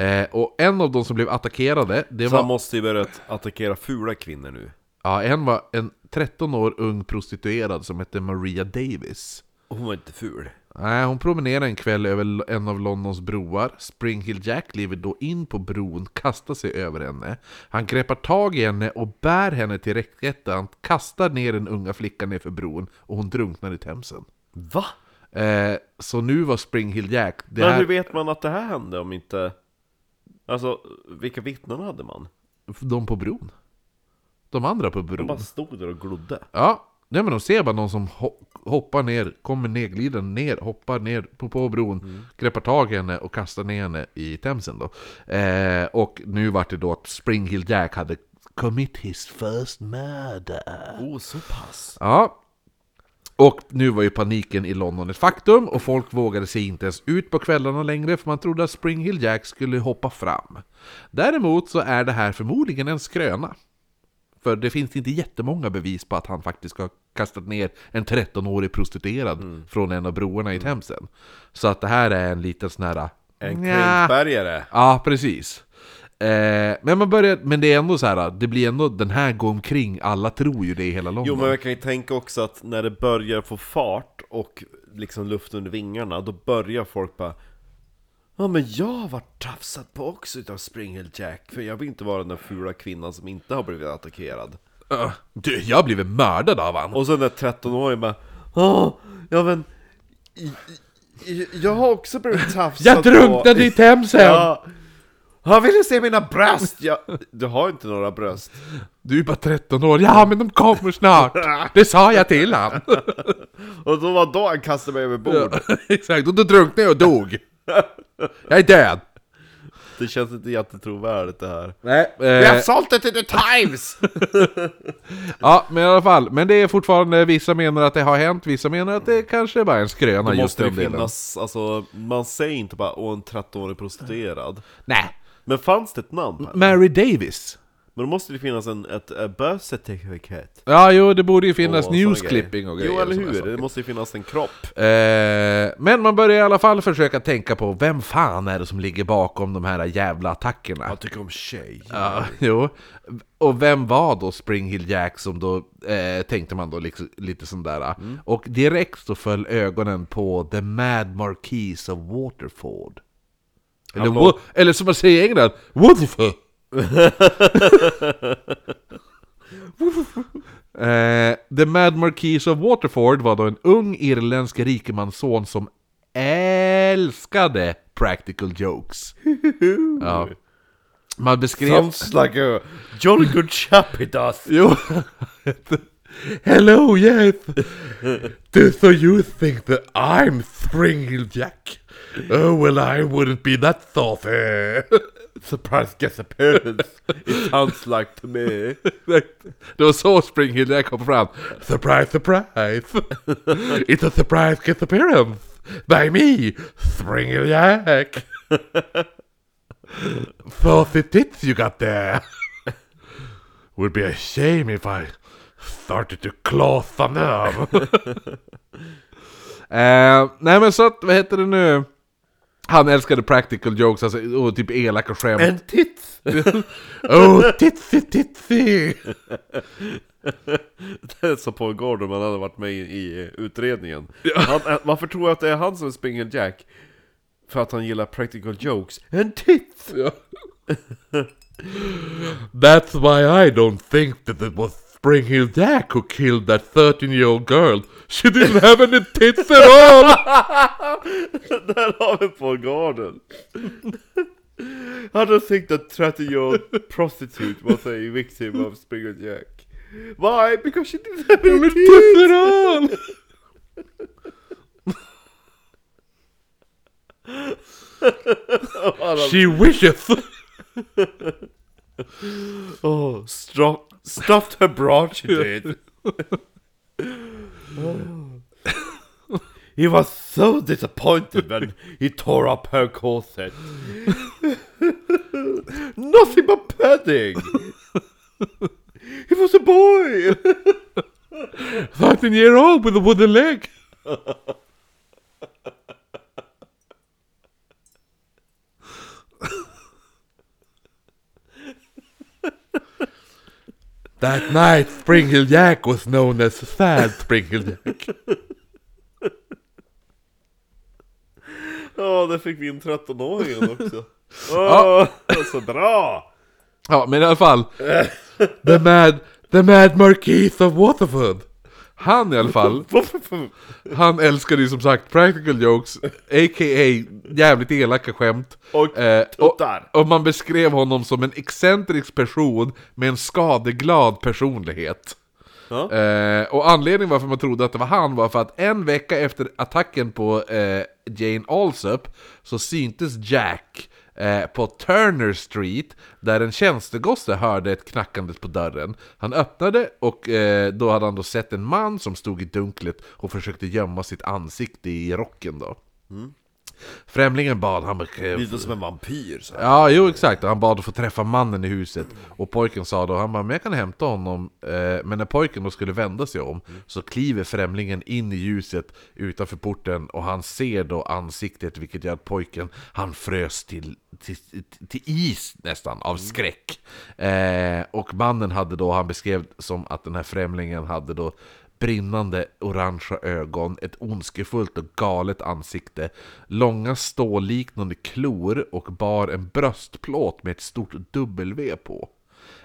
Eh, och en av de som blev attackerade, det Så han var... måste ju börja attackera fula kvinnor nu. Ja, en var en 13 år ung prostituerad som hette Maria Davis. Och hon var inte ful. Nej, hon promenerar en kväll över en av Londons broar. Spring Hill Jack kliver då in på bron, kastar sig över henne. Han greppar tag i henne och bär henne till räcket. Han kastar ner den unga flickan nerför bron och hon drunknar i Themsen. Va? Eh, så nu var Spring Hill Jack... Det Men här, hur vet man att det här hände om inte... Alltså, vilka vittnen hade man? De på bron. De andra på De bron. bara stod där och glodde. Ja, nej men de ser bara någon som ho- hoppar ner, kommer nedglidande ner, hoppar ner på, på bron, greppar tag i henne och kastar ner henne i Themsen då. Eh, och nu vart det då att Spring Hill Jack hade commit his first murder. Oh, så pass. Ja. Och nu var ju paniken i London ett faktum och folk vågade sig inte ens ut på kvällarna längre för man trodde att Spring Hill Jack skulle hoppa fram. Däremot så är det här förmodligen en skröna. För det finns inte jättemånga bevis på att han faktiskt har kastat ner en 13-årig prostituerad från en av broarna i Themsen. Så att det här är en liten sån här... En Nja. klinkbergare. Ja, precis. Eh, men, man börjar, men det är ändå så här, det blir ändå den här går omkring, alla tror ju det i hela London. Jo men jag kan ju tänka också att när det börjar få fart och liksom luft under vingarna, då börjar folk bara Ja men jag har varit tafsad på också utav Springhill Jack, för jag vill inte vara den där fula kvinnan som inte har blivit attackerad. Öh, du, jag har blivit mördad av han. Och sen den 13-åringen bara Ja, ja men i- i- Jag har också blivit tafsad Jag drunknade på. i Themsen! Ja, han ville se mina bröst! Ja, du har inte några bröst. Du är bara 13 år, ja men de kommer snart! *laughs* Det sa jag till han! *laughs* Och då var då han kastade mig över bord. *laughs* Exakt, och då drunknade jag och dog! Jag är död! Det känns inte jättetrovärdigt det här. Nej, Vi har eh, sålt det till The Times! ja men i alla fall, men det är fortfarande, vissa menar att det har hänt, vissa menar att det kanske bara är en skröna just den delen. finnas, alltså, man säger inte bara åh en 13-årig prostituerad. Nej, Men fanns det ett namn? henne? Mary Davis. Men då måste det finnas en, ett, ett birth certificate. Ja, jo, det borde ju finnas och såna newsklipping och grejer. Jo, eller hur? Det måste ju finnas en kropp. Eh, men man börjar i alla fall försöka tänka på vem fan är det som ligger bakom de här jävla attackerna? Jag tycker om tjej. Ja, *laughs* jo. Och vem var då Spring Hill Jack som då, eh, tänkte man då liksom, lite sån där. Och direkt så föll ögonen på The Mad Marquis of Waterford. Eller? Wa- eller som man säger i England, Waterford! *laughs* eh, The Mad Marquis of Waterford var då en ung irländsk rikemansson som älskade practical jokes. *laughs* ja. Man beskrev... Sounds like a jolly good chap he does. *laughs* Jo. Hello, yes. Do so you think that I'm Springhill Jack? Oh well, I wouldn't be that saucy. *laughs* Surprise guest appearance. It sounds like to me. *laughs* Det var så Springhill Jack kom fram. Surprise, surprise. *laughs* It's a surprise guest appearance by me, Springhill Jack. Saucy tits you got there. Would be a shame if I started to claw some of. eh, nej men så att, vad heter det nu? Han älskade practical jokes, alltså, och typ elaka skämt. And tits! *laughs* Oh, titsy titsy! *laughs* Det är så Paul Gordon man hade varit med i, i utredningen. Han, äh, varför tror jag att det är han som är Springhill Jack? För att han gillar practical jokes. And tits! *laughs* That's why I don't think that it was Springhill Jack who killed that 13 year old girl. She didn't have any tits at all! Där har vi Gordon. *laughs* I don't think that 30-year-old prostitute was a victim of Springhill Jack. Why? Because she didn't have any Tits at all! *laughs* She wisheth! *laughs* Oh, stru- stuffed her bra she did. *laughs* Oh. He was so disappointed when he tore up her corset. Nothing but padding. He was a boy. 13 year old with a wooden leg! *laughs* That night Springhill Jack was known as Sad Springhill Jack. Ja, där fick vi in 13-åringen också. *laughs* Åh, så bra! Ja, men i alla fall. The Mad, the mad Marquis of Waterford. Han i alla fall, *laughs* han älskade ju som sagt practical jokes, a.k.a. jävligt elaka skämt. Och Eh, och, och man beskrev honom som en excentrisk person med en skadeglad personlighet. Ja. Eh, och anledningen varför man trodde att det var han var för att en vecka efter attacken på eh, Jane Alsop så syntes Jack eh, på Turner Street där en tjänstegosse hörde ett knackandet på dörren. Han öppnade och eh, då hade han då sett en man som stod i dunklet och försökte gömma sitt ansikte i rocken då. Mm. Främlingen bad han... Lite som en vampyr så. Ja, jo exakt. Han bad att få träffa mannen i huset. Och pojken sa då, han bara, men jag kan hämta honom. Eh, men när pojken då skulle vända sig om, så kliver främlingen in i ljuset utanför porten och han ser då ansiktet, vilket gör att pojken, han frös till, till, till is nästan, av skräck. Eh, och mannen hade då, han beskrev som att den här främlingen hade då brinnande orangea ögon, ett ondskefullt och galet ansikte, långa stålliknande klor och bar en bröstplåt med ett stort W på.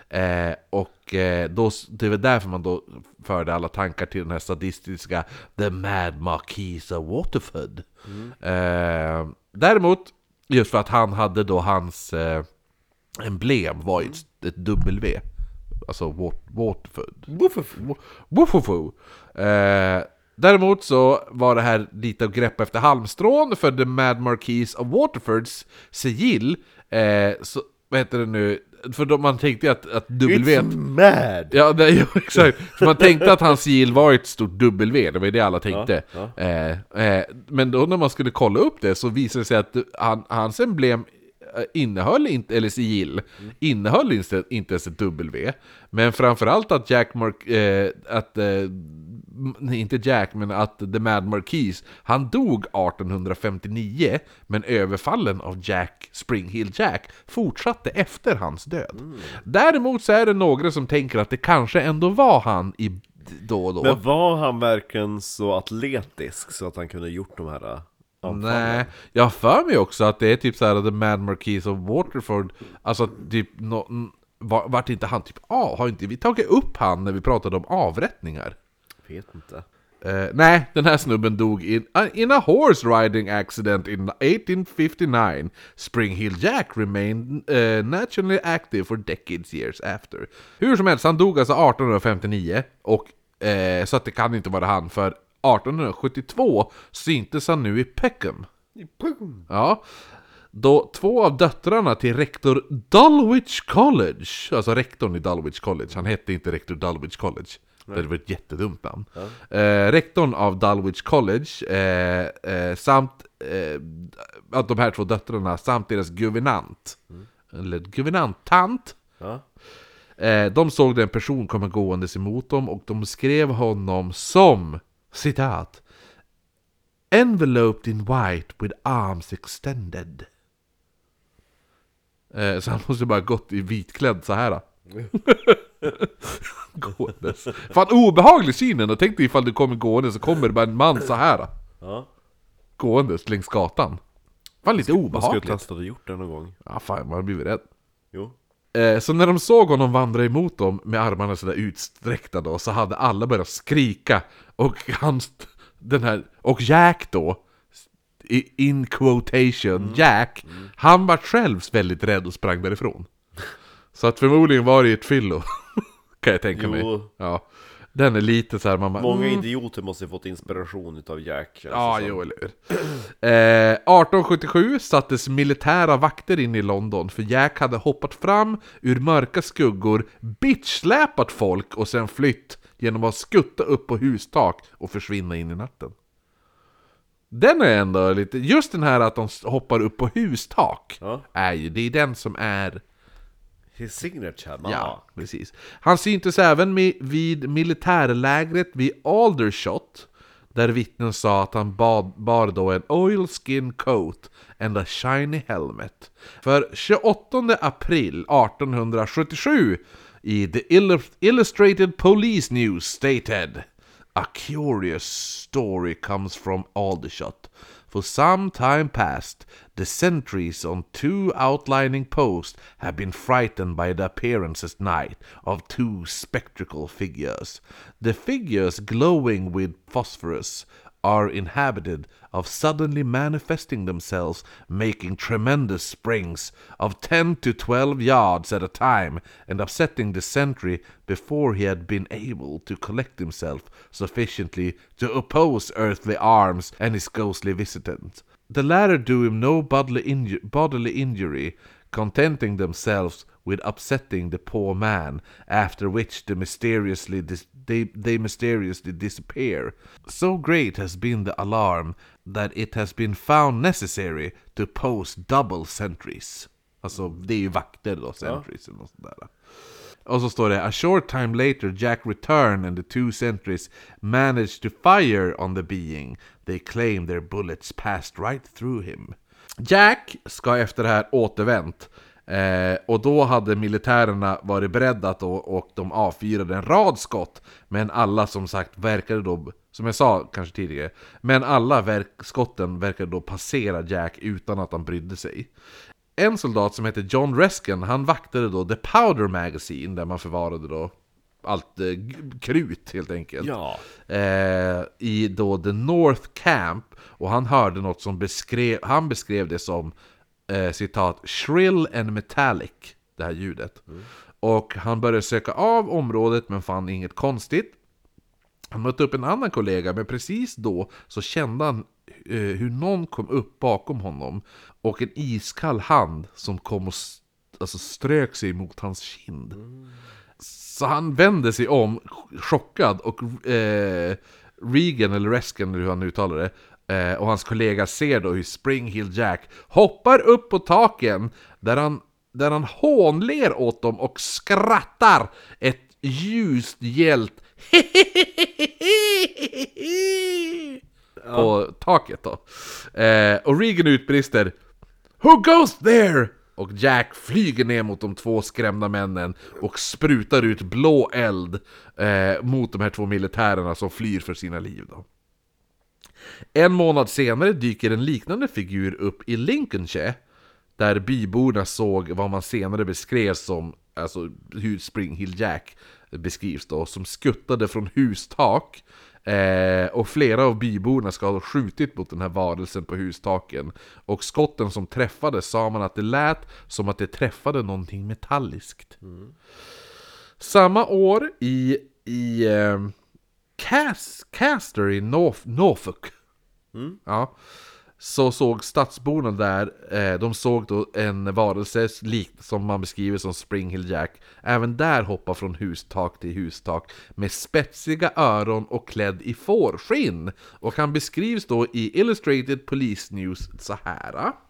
Eh, och eh, då, det var därför man då förde alla tankar till den här sadistiska The Mad Marquis of Waterford. Eh, däremot, just för att han hade då hans eh, emblem var ju ett, ett W. Alltså Wat- Waterford. Woofufu. Eh, däremot så var det här lite av grepp efter halmstrån för The Mad Marquis of Waterfords sigill. Eh, så, vad heter det nu? För då man tänkte att, att W... It's mad! Ja, det, *laughs* jo, exakt. För man tänkte att hans sigill var ett stort W, det var ju det alla tänkte. Ja, Eh, eh, men då när man skulle kolla upp det så visade det sig att han, hans emblem innehöll inte, eller sigill, innehöll inte, inte ens ett W. Men framförallt att Jack Mark, eh, att, eh, inte Jack, men att The Mad Marquis, han dog 1859, men överfallen av Jack, Springhill Jack, fortsatte efter hans död. Däremot så är det några som tänker att det kanske ändå var han i då och då. Men var han verkligen så atletisk så att han kunde gjort de här anfallen? Nej, jag har för mig också att det är typ såhär The Mad Marquis of Waterford Alltså typ, no, vart inte han typ av? Har inte vi tagit upp han när vi pratade om avrättningar? Vet inte. Eh, nej, den här snubben dog in, uh, in a horse riding accident in 1859 Spring Hill Jack remained uh, naturally active for decades years after Hur som helst, han dog alltså 1859 och eh, så att det kan inte vara han för 1872 syntes han nu i Peckham Ja. Då två av döttrarna till rektor Dulwich College, alltså rektorn i Dulwich College, han hette inte rektor Dulwich College. Det var ett jättedumt namn. Eh, rektorn av Dulwich College, eh, eh, samt eh, att de här två döttrarna, samt deras guvernant, eller guvernantant, Ja. Eh, de såg en person komma gåendes emot dem och de skrev honom som, citat, Enveloped in white with arms extended. Eh, så han måste bara gått i vitklädd så här. *laughs* gåendes. Fan obehaglig synen, och tänk dig ifall du kommer gående så kommer det bara en man så här. ja. Gåendes längs gatan. Fan lite Man skulle obehagligt. testat och gjort det någon gång. Ja fan, man har blivit rädd. Jo. Eh, så när de såg honom vandra emot dem med armarna sådär utsträckta då, så hade alla börjat skrika. Och han, den här, och Jack då, in quotation, Jack, han var själv väldigt rädd och sprang därifrån. Så att förmodligen var det ett fyllo, *laughs* kan jag tänka mig. Jo. Ja. Den är lite såhär, man bara, Många mm, idioter måste ju fått inspiration utav Jack Ja, jo, eller hur. Eh, 1877 sattes militära vakter in i London för Jack hade hoppat fram ur mörka skuggor, bitchsläpat folk och sen flytt genom att skutta upp på hustak och försvinna in i natten. Den är ändå lite... Just den här att de hoppar upp på hustak, Ja. är ju, det är den som är... His signature, Ja, precis. Han syntes även med, vid militärlägret vid Aldershot, där vittnen sa att han bad, bar då en oilskin coat and a shiny helmet. För 28 april 1877 i The Illustrated Police News stated A curious story comes from Aldershot. For some time past, the sentries on two outlining posts have been frightened by the appearance at night of two spectral figures. The figures, glowing with phosphorus, are inhabited of suddenly manifesting themselves, making tremendous springs of 10 to 12 yards at a time, and upsetting the sentry before he had been able to collect himself sufficiently to oppose earthly arms and his ghostly visitant. The latter do him no bodily, inju- bodily injury, contenting themselves with upsetting the poor man, after which the mysteriously dis- they, they mysteriously disappear. So great has been the alarm that it has been found necessary to post double sentries. Alltså, det är ju vakter då, sentries eller något sånt där. Och så står det A short time later Jack returned and the two sentries managed to fire on the being. They claim their bullets passed right through him. Jack ska efter det här återvänt. Eh, och då hade militärerna varit beredda att, och, de avfyrade en rad skott. Men alla som sagt verkade då, som jag sa kanske tidigare, men alla verk, skotten verkade då passera Jack utan att han brydde sig. En soldat som heter John Reskin, han vaktade då The Powder Magazine där man förvarade då allt eh, krut helt enkelt. Ja. Eh, I då The North Camp, och han hörde något som beskrev, han beskrev det som eh, citat shrill and metallic, det här ljudet. Och han började söka av området men fann inget konstigt. Han mötte upp en annan kollega, men precis då så kände han eh, hur någon kom upp bakom honom och en iskall hand som kom och st alltså, strök sig mot hans kind. Så han vände sig om, chockad, och eh, Regan, eller Reskin, eller hur han uttalar det, eh, och hans kollega ser då hur Springhill Jack hoppar upp på taken, där han, där han hånler åt dem och skrattar ett ljust gällt på taket då. Eh, och Regan utbrister Who goes there? Och Jack flyger ner mot de två skrämda männen och sprutar ut blå eld eh, mot de här två militärerna som flyr för sina liv. Då. En månad senare dyker en liknande figur upp i Lincolnshire där byborna såg vad man senare beskrev som, alltså hur Spring Hill Jack beskrivs då, som skuttade från hustak Eh, och flera av byborna ska ha skjutit mot den här varelsen på hustaken. Och skotten som träffade sa man att det lät som att det träffade någonting metalliskt. Samma år i, i eh, Cas, Caster i Norf Norfolk Mm. ja, så såg stadsborna där, eh, de såg då en varelse lik, som man beskriver som Spring Hill Jack. Även där hoppa från hustak till hustak med spetsiga öron och klädd i fårskinn. Och han beskrivs då i Illustrated Police News så här. Ah.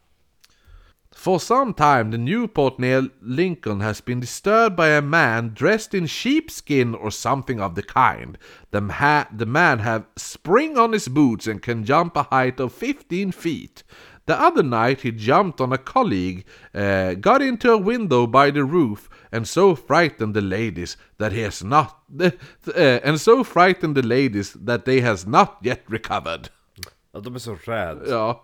For some time, the Newport near Lincoln has been disturbed by a man dressed in sheepskin or something of the kind. The, ha- the man have spring on his boots and can jump a height of 15 feet. The other night he jumped on a colleague, uh, got into a window by the roof, and so frightened the ladies that he has not, *laughs* uh, and so frightened the ladies that they has not yet recovered. ja de är så rädda. Ja.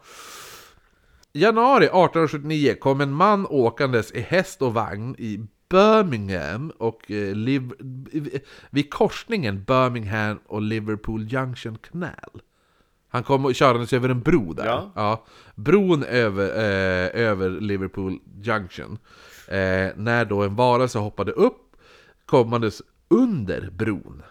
Januari 1879 kom en man åkandes i häst och vagn i Birmingham och eh, Liv- vid korsningen Birmingham och Liverpool Junction Canal. Han kom och körandes över en bro där. Ja. Bron över, eh, över Liverpool Junction. Eh, när då en varelse hoppade upp kommandes under bron.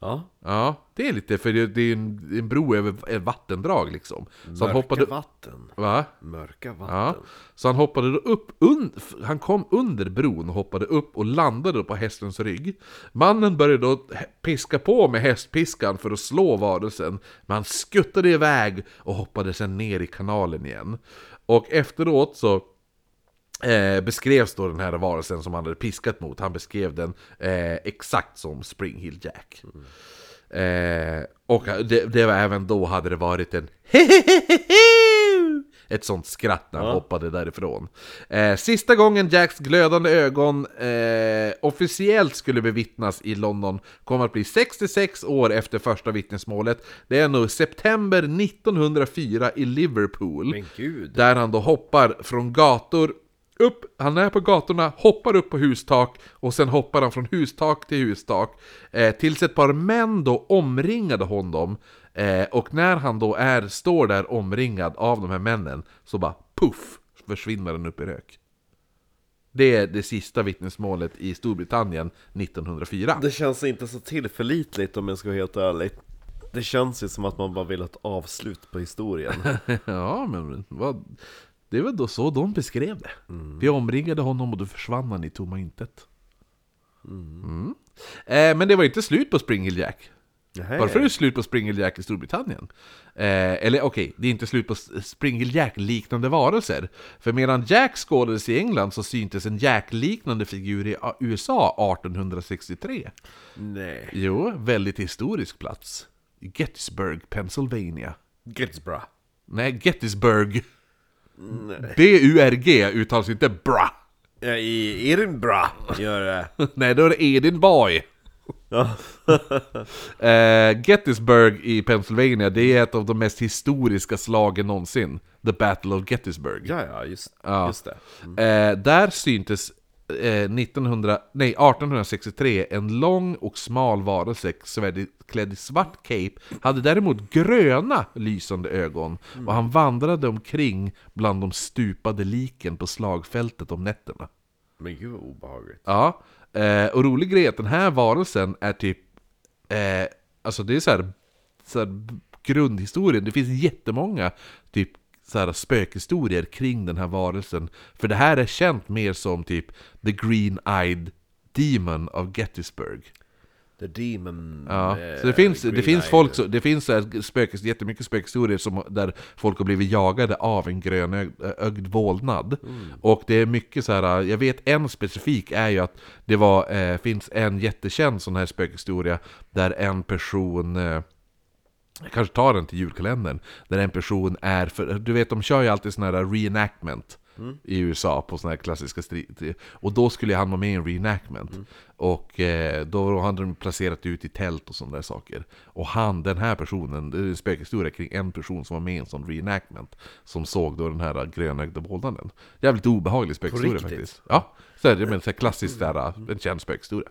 Ja. Ja, det är lite, för det, det är en, en bro över ett vattendrag liksom. Så han Mörka hoppade... vatten. Va? Mörka vatten. Ja. Så han hoppade då upp, un, han kom under bron och hoppade upp och landade på hästens rygg. Mannen började då piska på med hästpiskan för att slå varelsen, men han skuttade iväg och hoppade sen ner i kanalen igen. Och efteråt så Eh, beskrevs då den här varelsen som han hade piskat mot, han beskrev den eh, exakt som Spring Hill Jack. Eh, och det, det var även då hade det varit en *laughs* ett sånt skratt när han hoppade därifrån. Eh, sista gången Jacks glödande ögon eh, officiellt skulle bevittnas i London kommer att bli 66 år efter första vittnesmålet. Det är nog september 1904 i Liverpool. Där han då hoppar från gator upp, han är på gatorna, hoppar upp på hustak och sen hoppar han från hustak till hustak eh, tills ett par män då omringade honom eh, och när han då är, står där omringad av de här männen så bara puff försvinner han upp i rök. Det är det sista vittnesmålet i Storbritannien 1904. Det känns inte så tillförlitligt om jag ska vara helt ärlig. Det känns ju som att man bara vill ha ett avslut på historien. *laughs* ja, men vad... Det väl då så de beskrev det. Vi omringade honom och då försvann han i tomma intet. Mm. Eh, men det var inte slut på Spring Hill Jack. Varför är det slut på Spring Hill Jack i Storbritannien? Eh, eller okej, det är inte slut på S- Spring Hill Jack-liknande varelser. För medan Jack skådades i England så syntes en Jack-liknande figur i USA 1863. Nej. Jo, väldigt historisk plats. Gettysburg, Pennsylvania. Gettysburg. Nej, Gettysburg. B-U-R-G uttalas inte bra. Ja, i Edinburgh gör det. *laughs* Nej, då är det Edinboy. Ja. *laughs* Eh, Gettysburg i Pennsylvania, det är ett av de mest historiska slagen någonsin. The Battle of Gettysburg. ja, ja, just, Ja. just det. Eh, där syntes 1900, nej, 1863 en lång och smal varelse klädd i svart cape, hade däremot gröna lysande ögon och han vandrade omkring bland de stupade liken på slagfältet om nätterna. Men gud vad obehagligt. Ja, eh, och rolig grej är att den här varelsen är typ, eh, alltså det är så här, så här grundhistorien, det finns jättemånga typ så här spökhistorier kring den här varelsen. För det här är känt mer som typ The Green-Eyed Demon of Gettysburg. The Demon... Ja, eh, så det finns, det finns folk, så, det finns så här spökes, jättemycket spökhistorier som, där folk har blivit jagade av en grönögd vålnad. Och det är mycket så här, jag vet en specifik är ju att det var, eh, finns en jättekänd sån här spökhistoria där en person eh, jag kanske tar den till julkalendern, där en person är för, du vet de kör ju alltid sån här reenactment i USA på såna här klassiska strider. Och då skulle han vara med i en reenactment. Och eh, då hade de placerat ut i tält och sådana där saker. Och han, den här personen, det är en spökhistoria kring en person som var med i en sån reenactment. Som såg då den här grönögda vålnaden. Jävligt obehaglig spökhistoria faktiskt. Ja, så är det men så här klassiskt där, en känd spökhistoria.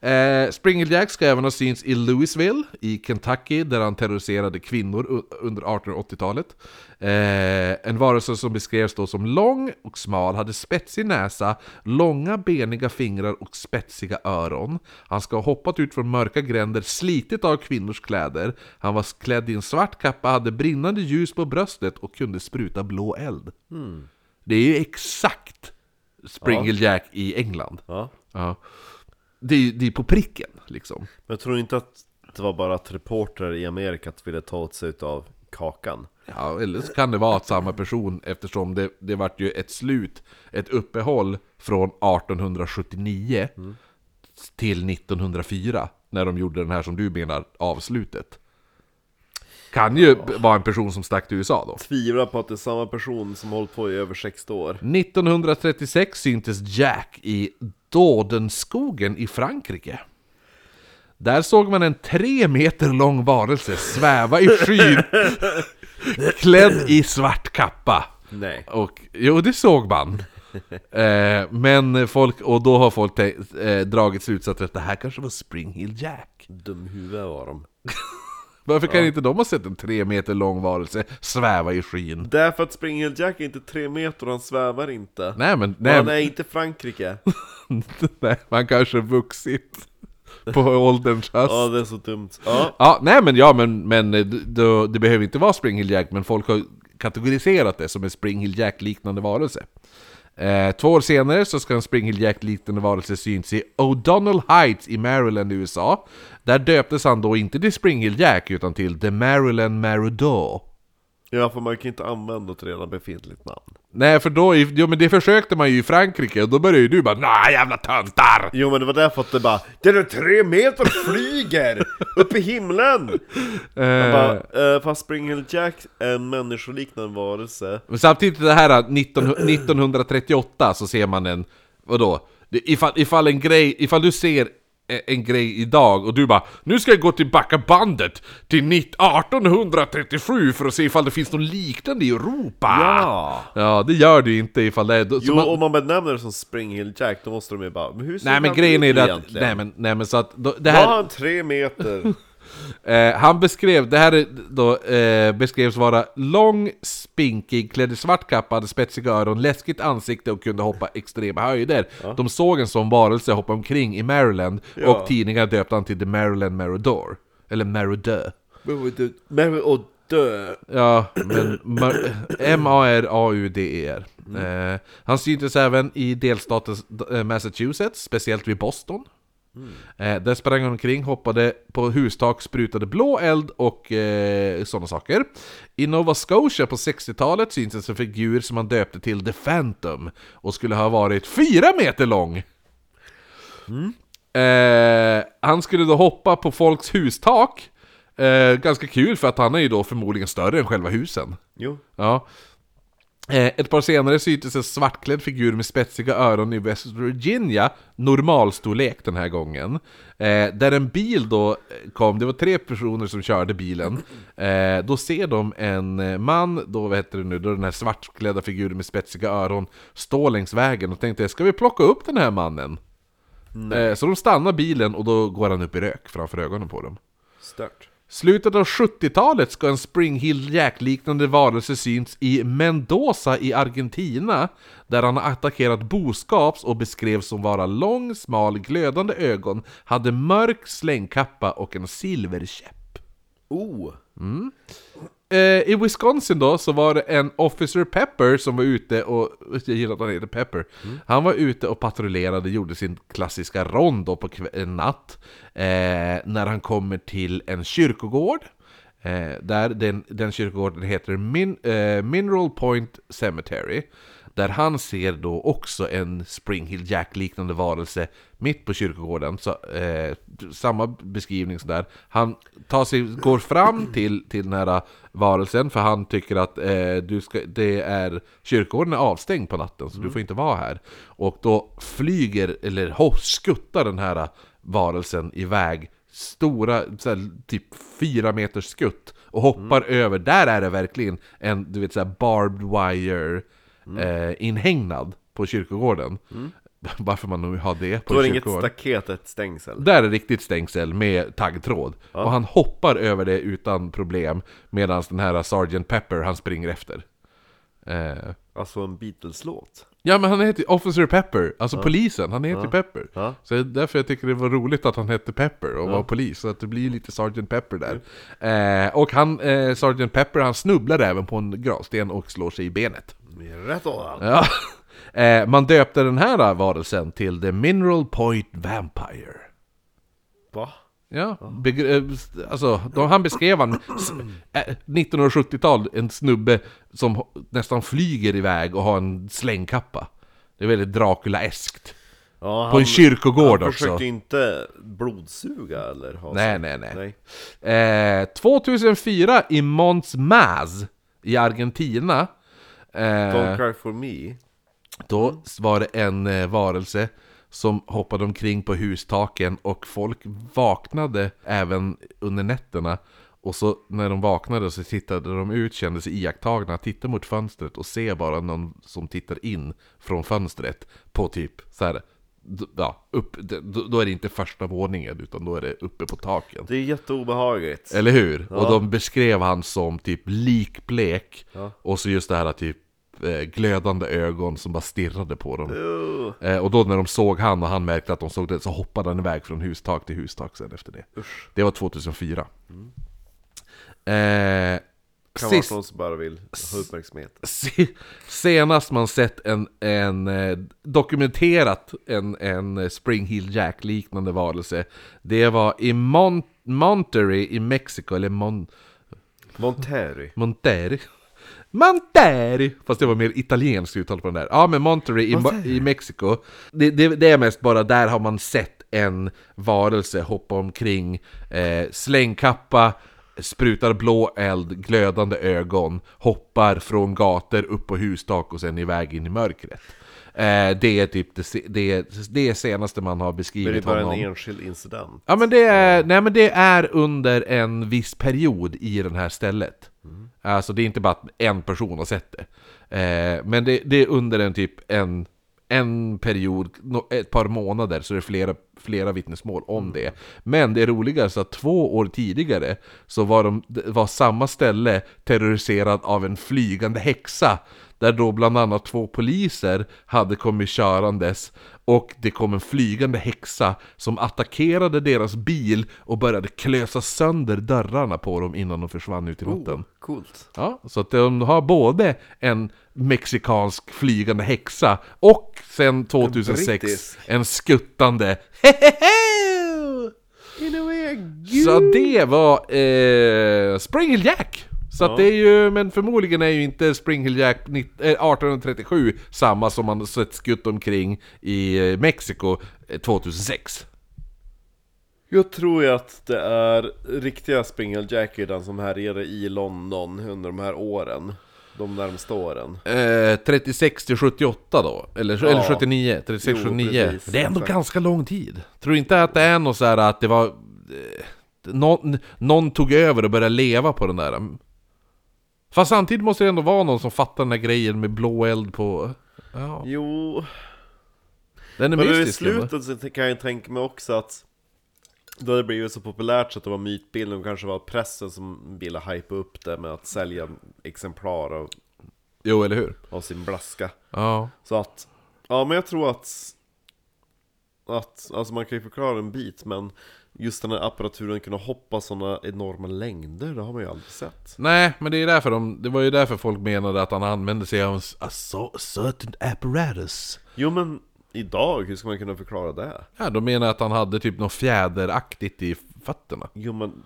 Eh, Springle Jack ska även ha synts i Louisville i Kentucky där han terroriserade kvinnor under 1880-talet. Eh, en varelse som beskrevs då som lång och smal, hade spetsig näsa, långa beniga fingrar och spetsiga öron. Han ska ha hoppat ut från mörka gränder, slitit av kvinnors kläder. Han var klädd i en svart kappa, hade brinnande ljus på bröstet och kunde spruta blå eld. Det är ju exakt Springle Jack i England. Ja. Ja. Det, är, det är på pricken, liksom. Men jag tror inte att det var bara att reportrar i Amerika ville ta åt sig av kakan. Ja, eller så kan det vara att samma person eftersom det, det vart ju ett slut, ett uppehåll från 1879 till 1904 när de gjorde den här som du menar, avslutet. Kan ju b- vara en person som stack till USA då. Tvivlar på att det är samma person som hållit på i över 60 år. 1936 syntes Jack i Dordenskogen i Frankrike. Där såg man en tre meter lång varelse sväva i skyn *laughs* klädd i svart kappa. Nej. Och, jo, det såg man. Eh, men folk, och då har folk eh, dragit slutsatsen att det här kanske var Spring Hill Jack. Dumhuvud var de. Varför kan inte de ha sett en tre meter lång varelse sväva i skyn? Därför att Spring Hill Jack är inte tre meter och han svävar inte. Nej men, Nej, han är inte Frankrike. *laughs* nej, man kanske vuxit på ålderns höst. Ja, det är så dumt. Ja. Ja, nej men ja, men, men eh, d- då, det behöver inte vara Spring Hill Jack, men folk har kategoriserat det som en Spring Hill Jack-liknande varelse. Eh, två år senare så ska en Spring Jack-liknande varelse syns i O'Donnell Heights i Maryland, USA. Där döptes han då inte till Springhill Jack, utan till The Maryland Marauder. Ja, för man kan ju inte använda ett redan befintligt namn. Nej, för då, jo men det försökte man ju i Frankrike, och då började ju du bara Nej jävla töntar! Jo men det var därför att det bara Den är tre meter flyger! upp i himlen! *laughs* Jag Eh, bara, eh, fast Spring Hill Jack är en människoliknande varelse Men samtidigt det här 19, 1938 så ser man en, vadå? Ifall, ifall en grej, ifall du ser en grej idag och du bara Nu ska jag gå tillbaka bandet till 19 1837 för att se ifall det finns något liknande i Europa! Ja! Ja, det gör du inte ifall det är... Jo, man- om man benämner det som Spring Hill Jack, då måste de ju bara Men hur ser Nej men grejen är att, nej men, nej men så att, då, det Var här, han tre meter? *laughs* eh, han beskrev, det här är då, eh, beskrevs vara lång, spinkig, klädd i svart kappa, hade spetsiga öron, läskigt ansikte och kunde hoppa extrema höjder. De såg en sån varelse hoppa omkring i Maryland, Ja. och tidningar döpte han till The Maryland Marauder. Eller Marauder. Mary och dö! Ja, men Mar- M-A-R-A-U-D-E-R. Eh, han syntes även i delstaten eh, Massachusetts, speciellt vid Boston. Eh, där sprang han omkring, hoppade på hustak, sprutade blå eld och eh, sådana saker. I Nova Scotia på 60-talet syntes en figur som han döpte till The Phantom och skulle ha varit fyra meter lång. Eh, han skulle då hoppa på folks hustak. Eh, ganska kul för att han är ju då förmodligen större än själva husen. Jo Ja. Eh, ett par senare syntes en svartklädd figur med spetsiga öron i West Virginia, normalstorlek den här gången. Eh, där en bil då eh, kom, det var tre personer som körde bilen. Då ser de en man, då vad heter det nu, då den här svartklädda figuren med spetsiga öron, stå längs vägen och tänkte ska vi plocka upp den här mannen? Eh, så de stannar bilen och då går han upp i rök framför ögonen på dem. Stört Slutet av 70-talet ska en Spring Hill Jack-liknande varelse syns i Mendoza i Argentina, där han har attackerat boskaps och beskrevs som vara lång, smal, glödande ögon, hade mörk slängkappa och en silverkäpp. Oh! Eh, I Wisconsin då så var det en Officer Pepper som var ute och, jag gillar att han heter Pepper, han var ute och patrullerade, gjorde sin klassiska rond då på en natt, eh, när han kommer till en kyrkogård, eh, där den, den kyrkogården heter Min, eh, Mineral Point Cemetery, där han ser då också en Spring Hill Jack-liknande varelse mitt på kyrkogården. Så, eh, samma beskrivning sådär. Han tar sig, går fram till, till den här varelsen för han tycker att eh, du ska, det är, kyrkogården är avstängd på natten så du får inte vara här. Och då flyger, eller ho, skuttar den här varelsen iväg stora, så här, typ fyra meters skutt och hoppar över, där är det verkligen en du vet, så här barbed wire eh, inhägnad på kyrkogården. *laughs* Varför man nu har det på Då är det en inget kyrkogård. staket, ett stängsel Där är riktigt stängsel med taggtråd. Och han hoppar över det utan problem medan den här Sgt. Pepper, han springer efter. Eh, Alltså en Beatles-låt ja men han heter Officer Pepper, alltså polisen, han heter Pepper. Ja. Så därför jag tycker det var roligt att han hette Pepper och var polis, så att det blir lite Sgt. Pepper där. Eh, och han, eh, Sgt. Pepper, han snubblar även på en gravsten och slår sig i benet. Rätt Ja. *laughs* Eh, man döpte den här varelsen till The Mineral Point Vampire. Va? Ja, begre- eh, alltså, då han beskrev han s- eh, 1970-tal, en snubbe som nästan flyger iväg och har en slängkappa. Det är väldigt Dracula-eskt. Ja, På en kyrkogård han också. försökte inte blodsuga eller ha Nej, nej, nej. nej. Eh, 2004 i Mons Maz i Argentina. Eh, Don't cry for me Då var det en eh, varelse som hoppade omkring på hustaken och folk vaknade även under nätterna. Och så när de vaknade så tittade de ut, kände sig iakttagna, tittade mot fönstret och ser bara någon som tittar in från fönstret på typ så här. Ja, upp, då är det inte första våningen utan då är det uppe på taken. Det är jätteobehagligt Eller hur? Och de beskrev han som typ likblek Ja. Och så just det här typ glödande ögon som bara stirrade på dem. Uh, eh, Och då när de såg han och han märkte att de såg det Så hoppade han iväg från hustak till hustak sen efter det. Usch. Det var 2004 eh, Kan vara sist, någon som bara vill ha uppmärksamhet. se, Senast man sett en, en eh, dokumenterat en, en eh, Spring Hill Jack liknande varelse Det var i Mon- Monterey i Mexiko, eller Mon- Monterrey Monterrey Monterey! Fast det var mer italienskt uttal på den där. Ja men Monterey i, i Mexiko. Det, det, det är mest bara där har man sett en varelse hoppa omkring, eh, slängkappa, sprutar blå eld, glödande ögon, hoppar från gator upp på hustak och sen iväg in i mörkret. Eh, det är typ det, det, är- det senaste man har Men det är beskrivit bara honom. en enskild incident. Ja men det är, nej men det är under en viss period i det här stället. Alltså det är inte bara att en person har sett det. Eh, men det, det är under en typ en, en period, ett par månader, så det är flera, flera vittnesmål om det. Men det är roligare så att två år tidigare så var, de, var samma ställe terroriserad av en flygande häxa. Där då bland annat två poliser hade kommit körandes och det kom en flygande häxa som attackerade deras bil och började klösa sönder dörrarna på dem innan de försvann ut i natten. Oh, coolt. Ja, så att de har både en mexikansk flygande häxa och sen 2006 brittisk. en skuttande *laughs* way, Så det var eh, Spring Hill Jack! Så att Ja. det är ju, men förmodligen är ju inte Spring Hill Jack nitt- eh, 1837 samma som man sett skutt omkring i eh, Mexiko eh, 2006. Jag tror ju att det är riktiga Springle Jack är den som härjade i London under de här åren. De närmsta åren. Eh, 36 till 78 då? Eller, Ja. eller 79? 36 Jo, 79? precis, det är ändå exakt. ganska lång tid. Tror inte att det är något så här att det var... Eh, någon, någon tog över och började leva på den där... Fast samtidigt måste det ändå vara någon som fattar den där grejen med blå eld på... Ja, Jo, den är men i mystisk. ändå. slutet så kan jag tänka mig också att det hade blivit så populärt så att det var mytbilden och kanske var pressen som ville hypa upp det med att sälja exemplar av, Jo, eller hur? av sin blaska. Ja. Så att, ja men jag tror att, att, alltså man kan ju förklara en bit men just den här apparaturen kunna hoppa sådana enorma längder, det har man ju aldrig sett. Nej, men det är därför de, det var ju därför folk menade att han använde sig av en so- certain apparatus. Jo men idag, hur ska man kunna förklara det? Ja, de menar att han hade typ något fjäderaktigt i fötterna. Jo men...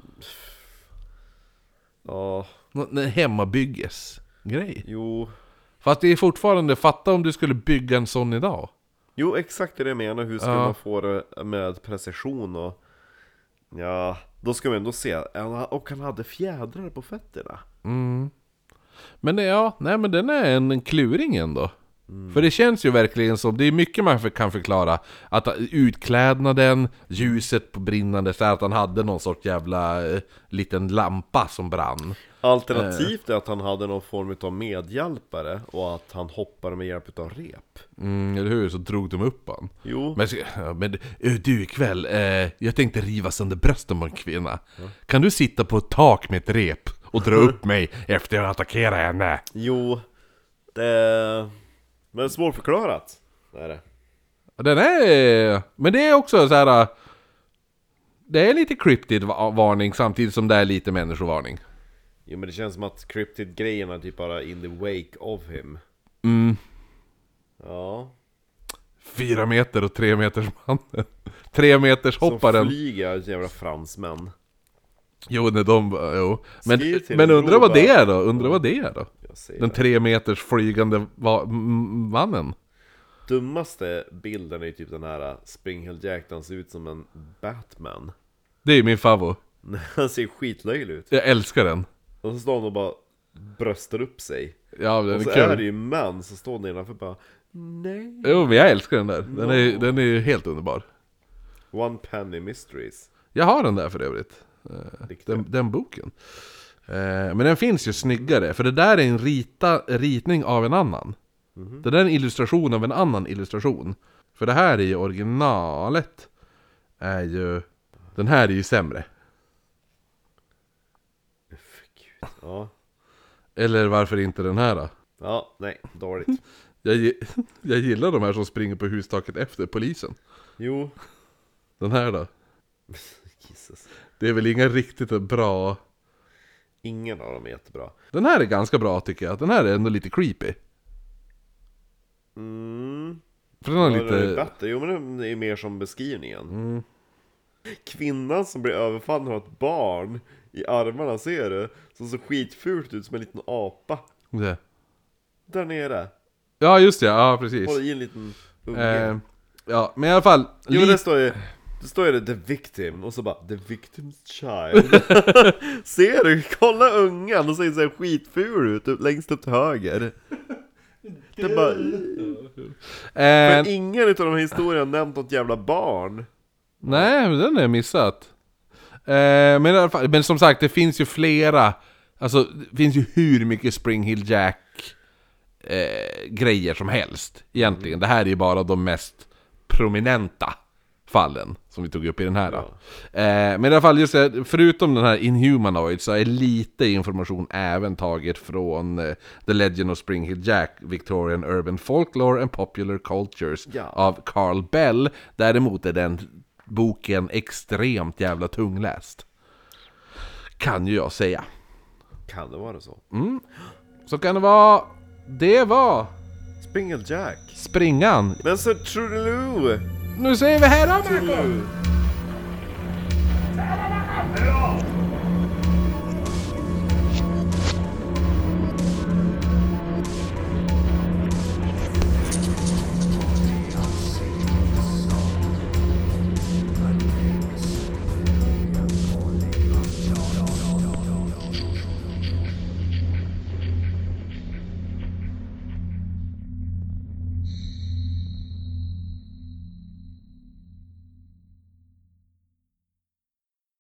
Ja, En hemmabyggesgrej. jo... Fast det är fortfarande, fatta om du skulle bygga en sån idag. Jo exakt det jag menar, hur ska Ja. man få det med precision och... Ja, då ska vi ändå se, och han hade fjädrar på fötterna. Mm. Men ja, nej men den är en kluring ändå. För det känns ju verkligen som, det är mycket man kan förklara. Att utklädnaden, ljuset på brinnande, så att han hade någon sorts jävla eh, liten lampa som brann. Alternativt är att han hade någon form av medhjälpare och att han hoppade med hjälp av rep. Mm, eller hur? Så drog de upp han. Jo, Men, men eh, du ikväll, eh, jag tänkte riva sönder brösten på en kvinna. Kan du sitta på ett tak med ett rep och dra *laughs* upp mig efter jag attackerat henne? jo, det... Men svårförklarat. Det är det. Den är... Men det är också så här. Det är lite cryptid va- varning samtidigt som det är lite människovarning. Jo men det känns som att Cryptid-grejerna typ bara in the wake of him. Mm. Ja. Fyra meter och tre meters mannen. *laughs* Tre meters Som hopparen. flyger jävla fransmän. Jo, när de... Jo. Men, men en undra vad det är då? Undra vad det är då? Den tre meters flygande va- mannen. Dummaste bilden är ju typ den här Springhill Jack, han ser ut som en Batman. Det är min favvo. *laughs* Han ser skitlöjlig ut. Jag älskar den. Och så står han och bara bröstar upp sig. Ja, den Och så är är det kul. ju män som står nedanför bara Nej. Jo, men jag älskar den där. Den är, den är ju helt underbar. One Penny Mysteries. Jag har den där för övrigt. Eh, Riktigt. Den, den boken. Eh, Men den finns ju snyggare, för det där är en rita, ritning av en annan. Det där är en illustration av en annan illustration. För det här är ju originalet. Är ju... Den här är ju sämre. Gud. Ja. Eller varför inte den här då? Ja, nej, dåligt. *laughs* Jag, jag gillar de här som springer på hustaket efter polisen. Jo. Den här då? *laughs* Jesus. Det är väl inga riktigt bra... Ingen av dem är jättebra. Den här är ganska bra tycker jag. Den här är ändå lite creepy. Mm. För den har Ja, det är lite... bättre. Jo men det är mer som beskrivningen. Mm. Kvinnan som blir överfallen har ett barn i armarna, ser du? Som ser skitfult ut som en liten apa. Det. Där nere. Ja just det, ja precis. Håller i en liten unge. Eh, ja, men i alla fall. jo lite- det står ju, det står det, the victim, och så bara the victim's child. *laughs* Ser du? Kolla ungen, och ser så här skitful ut, upp- längst upp till höger. Det är bara, eh, för ingen utav de här historierna har nämnt något jävla barn. Nej, men den har jag missat. Eh, men, i alla fall, men som sagt, det finns ju flera. Alltså, det finns ju hur mycket Spring Hill Jack eh, grejer som helst. Egentligen. Det här är ju bara de mest prominenta fallen som vi tog upp i den här. då. Eh, men i alla fall, just det, förutom den här Inhumanoid så är lite information även taget från eh, The Legend of Spring Hill Jack, Victorian Urban Folklore and Popular Cultures Ja. av Carl Bell. Däremot är den boken extremt jävla tungläst. Kan ju jag säga. Kan det vara så? Så kan det vara... Det var Springle Jack. springan. Men så Trululu! Nu zijn we herom, Marco.